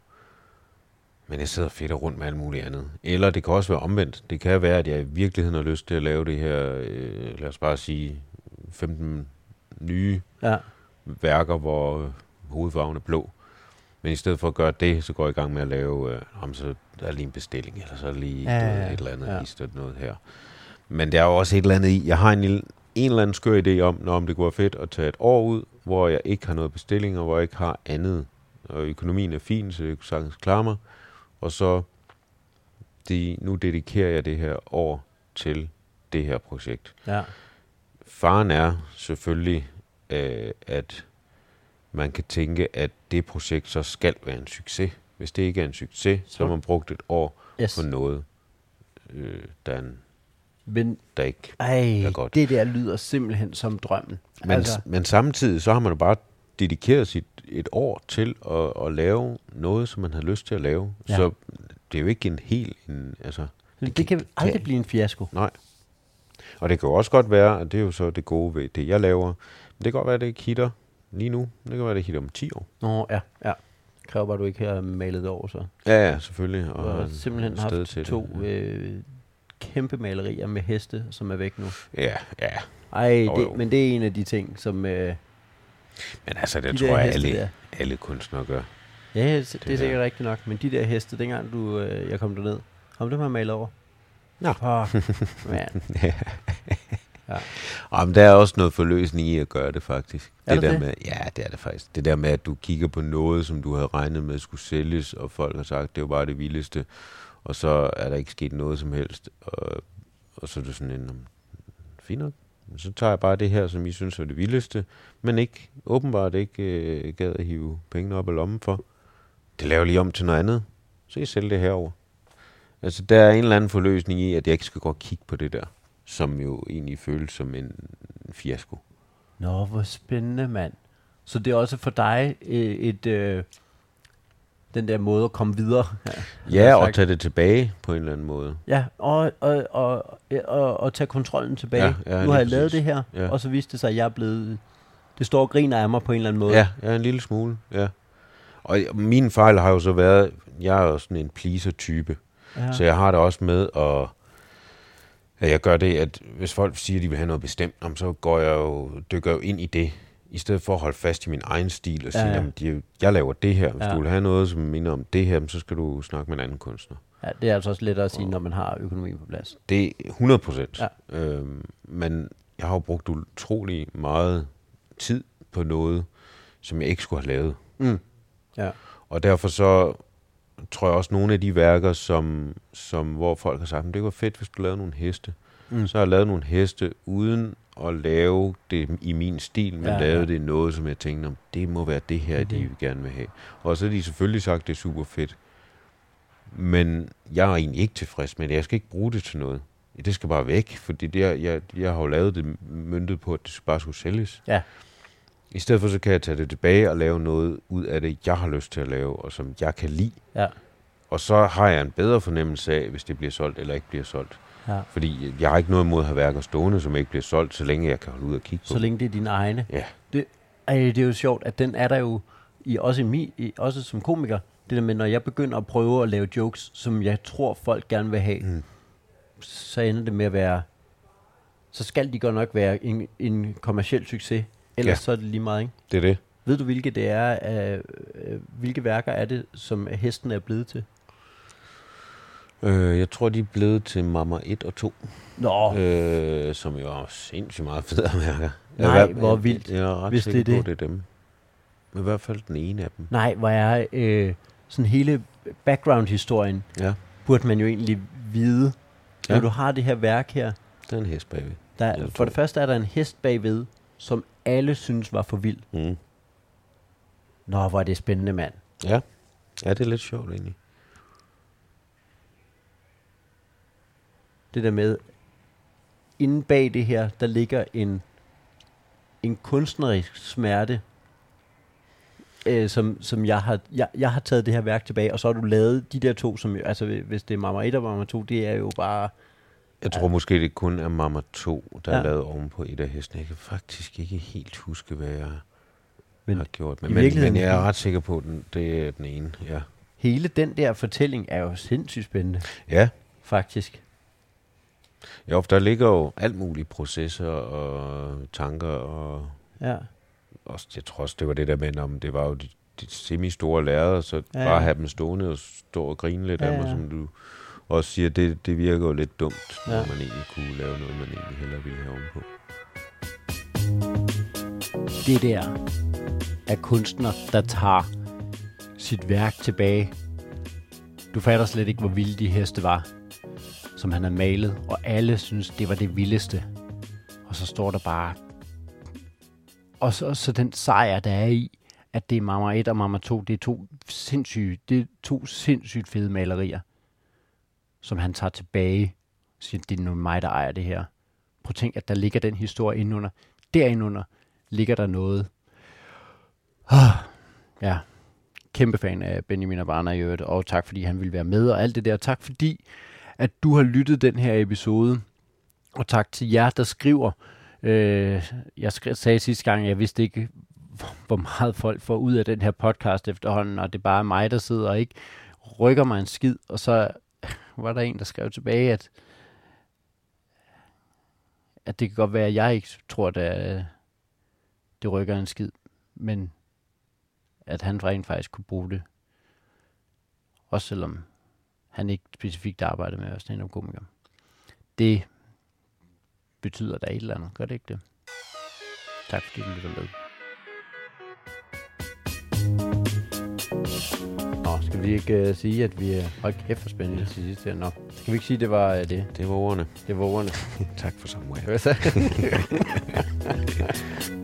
Men jeg sidder fedt rundt med alt muligt andet. Eller det kan også være omvendt. Det kan være, at jeg i virkeligheden har lyst til at lave det her, øh, lad os bare sige, 15 nye Ja. værker, hvor hovedfarven er blå. Men i stedet for at gøre det, så går jeg i gang med at lave, øh, om så der er lige en bestilling, eller så er lige Ja, ja, ja, et eller andet, Ja. noget her. Men der er jo også et eller andet i, jeg har en, lille- en eller anden skør idé om, når om det kunne være fedt at tage et år ud, hvor jeg ikke har noget bestilling, og hvor jeg ikke har andet. Og økonomien er fin, så jeg kan sagtens klare mig. Og så, de, nu dedikerer jeg det her år til det her projekt. Ja. Faren er selvfølgelig, øh, at man kan tænke, at det projekt så skal være en succes. Hvis det ikke er en succes, så har man brugt et år Yes. på noget, øh, der, er en, Men der ikke... ej, er godt. det der lyder simpelthen som drømmen. Men, altså. men samtidig, så har man jo bare dedikeret sit et år til at, at lave noget, som man har lyst til at lave. Ja. Så det er jo ikke en helt... En, altså, det, det kan aldrig blive en fiasko. Nej. Og det kan jo også godt være, at det er jo så det gode ved det, jeg laver. Men det kan godt være, at det ikke hitter lige nu. Det kan være, at det hitter om 10 år. Nå, ja, ja. Det kræver bare, at du ikke har malet det over, så. Ja, ja, selvfølgelig. Og en- simpelthen haft to det. øh, kæmpe malerier med heste, som er væk nu. Ja, ja. Ej, det, jo. men det er en af de ting, som... Øh, Men altså, det De tror jeg, alle, der. alle kunstnere gør. ja, det, det er sikkert rigtigt nok, men de der heste, dengang du, øh, jeg kom derned, om dem har malet over. Nå. Fuck, man. Ja. Og men der er også noget forløsning i at gøre det, faktisk. Er det der der det? med, ja, det er det faktisk. Det der med, at du kigger på noget, som du havde regnet med skulle sælges, og folk har sagt, det var bare det vildeste, og så er der ikke sket noget som helst, og, og så er du sådan en, fint nok. Så tager jeg bare det her, som I synes er det vildeste, men ikke, åbenbart ikke øh, gad at hive pengene op af lommen for. Det laver lige om til noget andet. Så I sælger det herover. Altså, der er en eller anden forløsning i, at jeg ikke skal gå og kigge på det der, som jo egentlig føles som en fiasko. Nå, hvor spændende, mand. Så det er også for dig øh, et... Øh, den der måde at komme videre. Ja, og tage det tilbage på en eller anden måde. Ja, og, og, og, og, og tage kontrollen tilbage. Ja, ja, nu har jeg lavet præcis. det her, Ja. og så viste det sig, at jeg er blevet... Det står og griner af mig på en eller anden måde. Ja, ja, en lille smule, ja. Og min fejl har jo så været, jeg er jo sådan en pleaser-type, ja. ja. så jeg har det også med at, at jeg gør det, at hvis folk siger, at de vil have noget bestemt, så går jeg jo, dykker jeg jo ind i det, i stedet for at holde fast i min egen stil og sige, Ja, ja, ja. ja. de, jo- jeg laver det her. Hvis Ja. du vil have noget, som minder om det her, så skal du snakke med en anden kunstner. ja, det er altså også lettere at sige, når man har økonomien på plads. Det er 100 procent. Ja. Øhm, men jeg har jo brugt utrolig meget tid på noget, som jeg ikke skulle have lavet. Mm. Ja. Og derfor så tror jeg også, nogle af de værker, som, som hvor folk har sagt, "Men det var fedt, hvis du lavede nogle heste. Mm. Så har jeg lavet nogle heste uden at lave det i min stil, men Ja, ja, ja. det noget, som jeg tænkte, om det må være det her, Mhm. de vil gerne vil have. Og så har de selvfølgelig sagt, det er super fedt. Men jeg er egentlig ikke tilfreds med det. Jeg skal ikke bruge det til noget. Det skal bare væk, fordi det, er- jeg, jeg har jo lavet det myndet på, at det bare skulle sælges. Ja. I stedet for, så kan jeg tage det tilbage og lave noget ud af det, jeg har lyst til at lave, og som jeg kan lide. Ja. Og så har jeg en bedre fornemmelse af, hvis det bliver solgt eller ikke bliver solgt. Ja. Fordi jeg har ikke noget imod at have værker stående, som ikke bliver solgt, så længe jeg kan holde ud og kigge på Så længe det er dine egne. Ja. Det, ej, det er jo sjovt, at den er der jo i, også, i mi, i, også som komiker. Det der med, når jeg begynder at prøve at lave jokes, som jeg tror, folk gerne vil have, Mm. så ender det med at være, så skal de godt nok være en, en kommersiel succes. Ellers Ja. så er det lige meget, ikke? Det er det. Ved du, hvilke det er, øh, øh, hvilke værker er det, som hesten er blevet til? Øh, jeg tror, de er blevet til Mamma 1 og 2, Nå, øh, som jo er sindssygt meget federe mærker. Jeg Nej, hvert- hvor vildt, Jeg er ret hvis sikker det er på, det er dem. I hvert fald den ene af dem. nej, hvor er øh, sådan hele background-historien, Ja, burde man jo egentlig vide. Når Ja. du har det her værk her, der er en hest bagved. der, for to. det første er der en hest bagved, som alle synes var for vild. Mm. Nå, hvor er det spændende, mand. Ja. ja, det er lidt sjovt egentlig. Det der med, inde bag det her, der ligger en, en kunstnerisk smerte, øh, som, som jeg har, jeg, jeg har taget det her værk tilbage, og så har du lavet de der to, som, altså hvis det er Mamma 1 og Mamma 2, det er jo bare, Jeg tror måske, det kun er Mamma 2, der Ja. er lavet ovenpå et af hestene. Jeg kan faktisk ikke helt huske, hvad jeg Men har gjort. Men, men, men jeg er ret sikker på, at den, det er den ene. Ja, hele den der fortælling er jo sindssygt spændende, ja. faktisk. Jo, for der ligger jo alt muligt processer og tanker, og Ja. også, jeg tror også, det var det der med, om det var jo de, de semi-store lærere, så Ja, ja, bare have dem stående og stå og grine lidt Ja, af mig, ja. som du også siger, det, det virker jo lidt dumt, ja. når man egentlig kunne lave noget, man egentlig hellere ville have ovenpå. det der er kunstner, der tager sit værk tilbage. Du fatter slet ikke, hvor vilde de heste var, som han har malet, og alle synes, det var det vildeste. Og så står der bare... Og så, så den sejr, der er i, at det er Mama 1 og Mama 2, det er to sindssyge, det er to sindssygt fede malerier, som han tager tilbage. og Siger, det er nu mig, der ejer det her. Prøv at tænk, at der ligger den historie indenunder. Derindunder ligger der noget. Ah, ja, kæmpe fan af Benjamin Abana i øvrigt, og tak fordi han ville være med og alt det der. Tak fordi, at du har lyttet den her episode, og tak til jer, der skriver. Øh, jeg skrev, sagde sidste gang, at jeg vidste ikke, hvor- hvor meget folk får ud af den her podcast efterhånden, og det er bare mig, der sidder og ikke rykker mig en skid, og så var der en, der skrev tilbage, at at det kan godt være, at jeg ikke tror, at øh, det rykker en skid, men at han rent faktisk kunne bruge det. Også selvom han ikke specifikt arbejder med at stand komiker. Det betyder da et eller andet, gør det ikke det? Tak fordi du lytter med. Nå, skal vi ikke uh, sige, at vi er... Hold kæft for spændende til sidst her. Nå, skal vi ikke sige, at det var uh, det? Det var ordene. Det var ordene. Tak for samværet.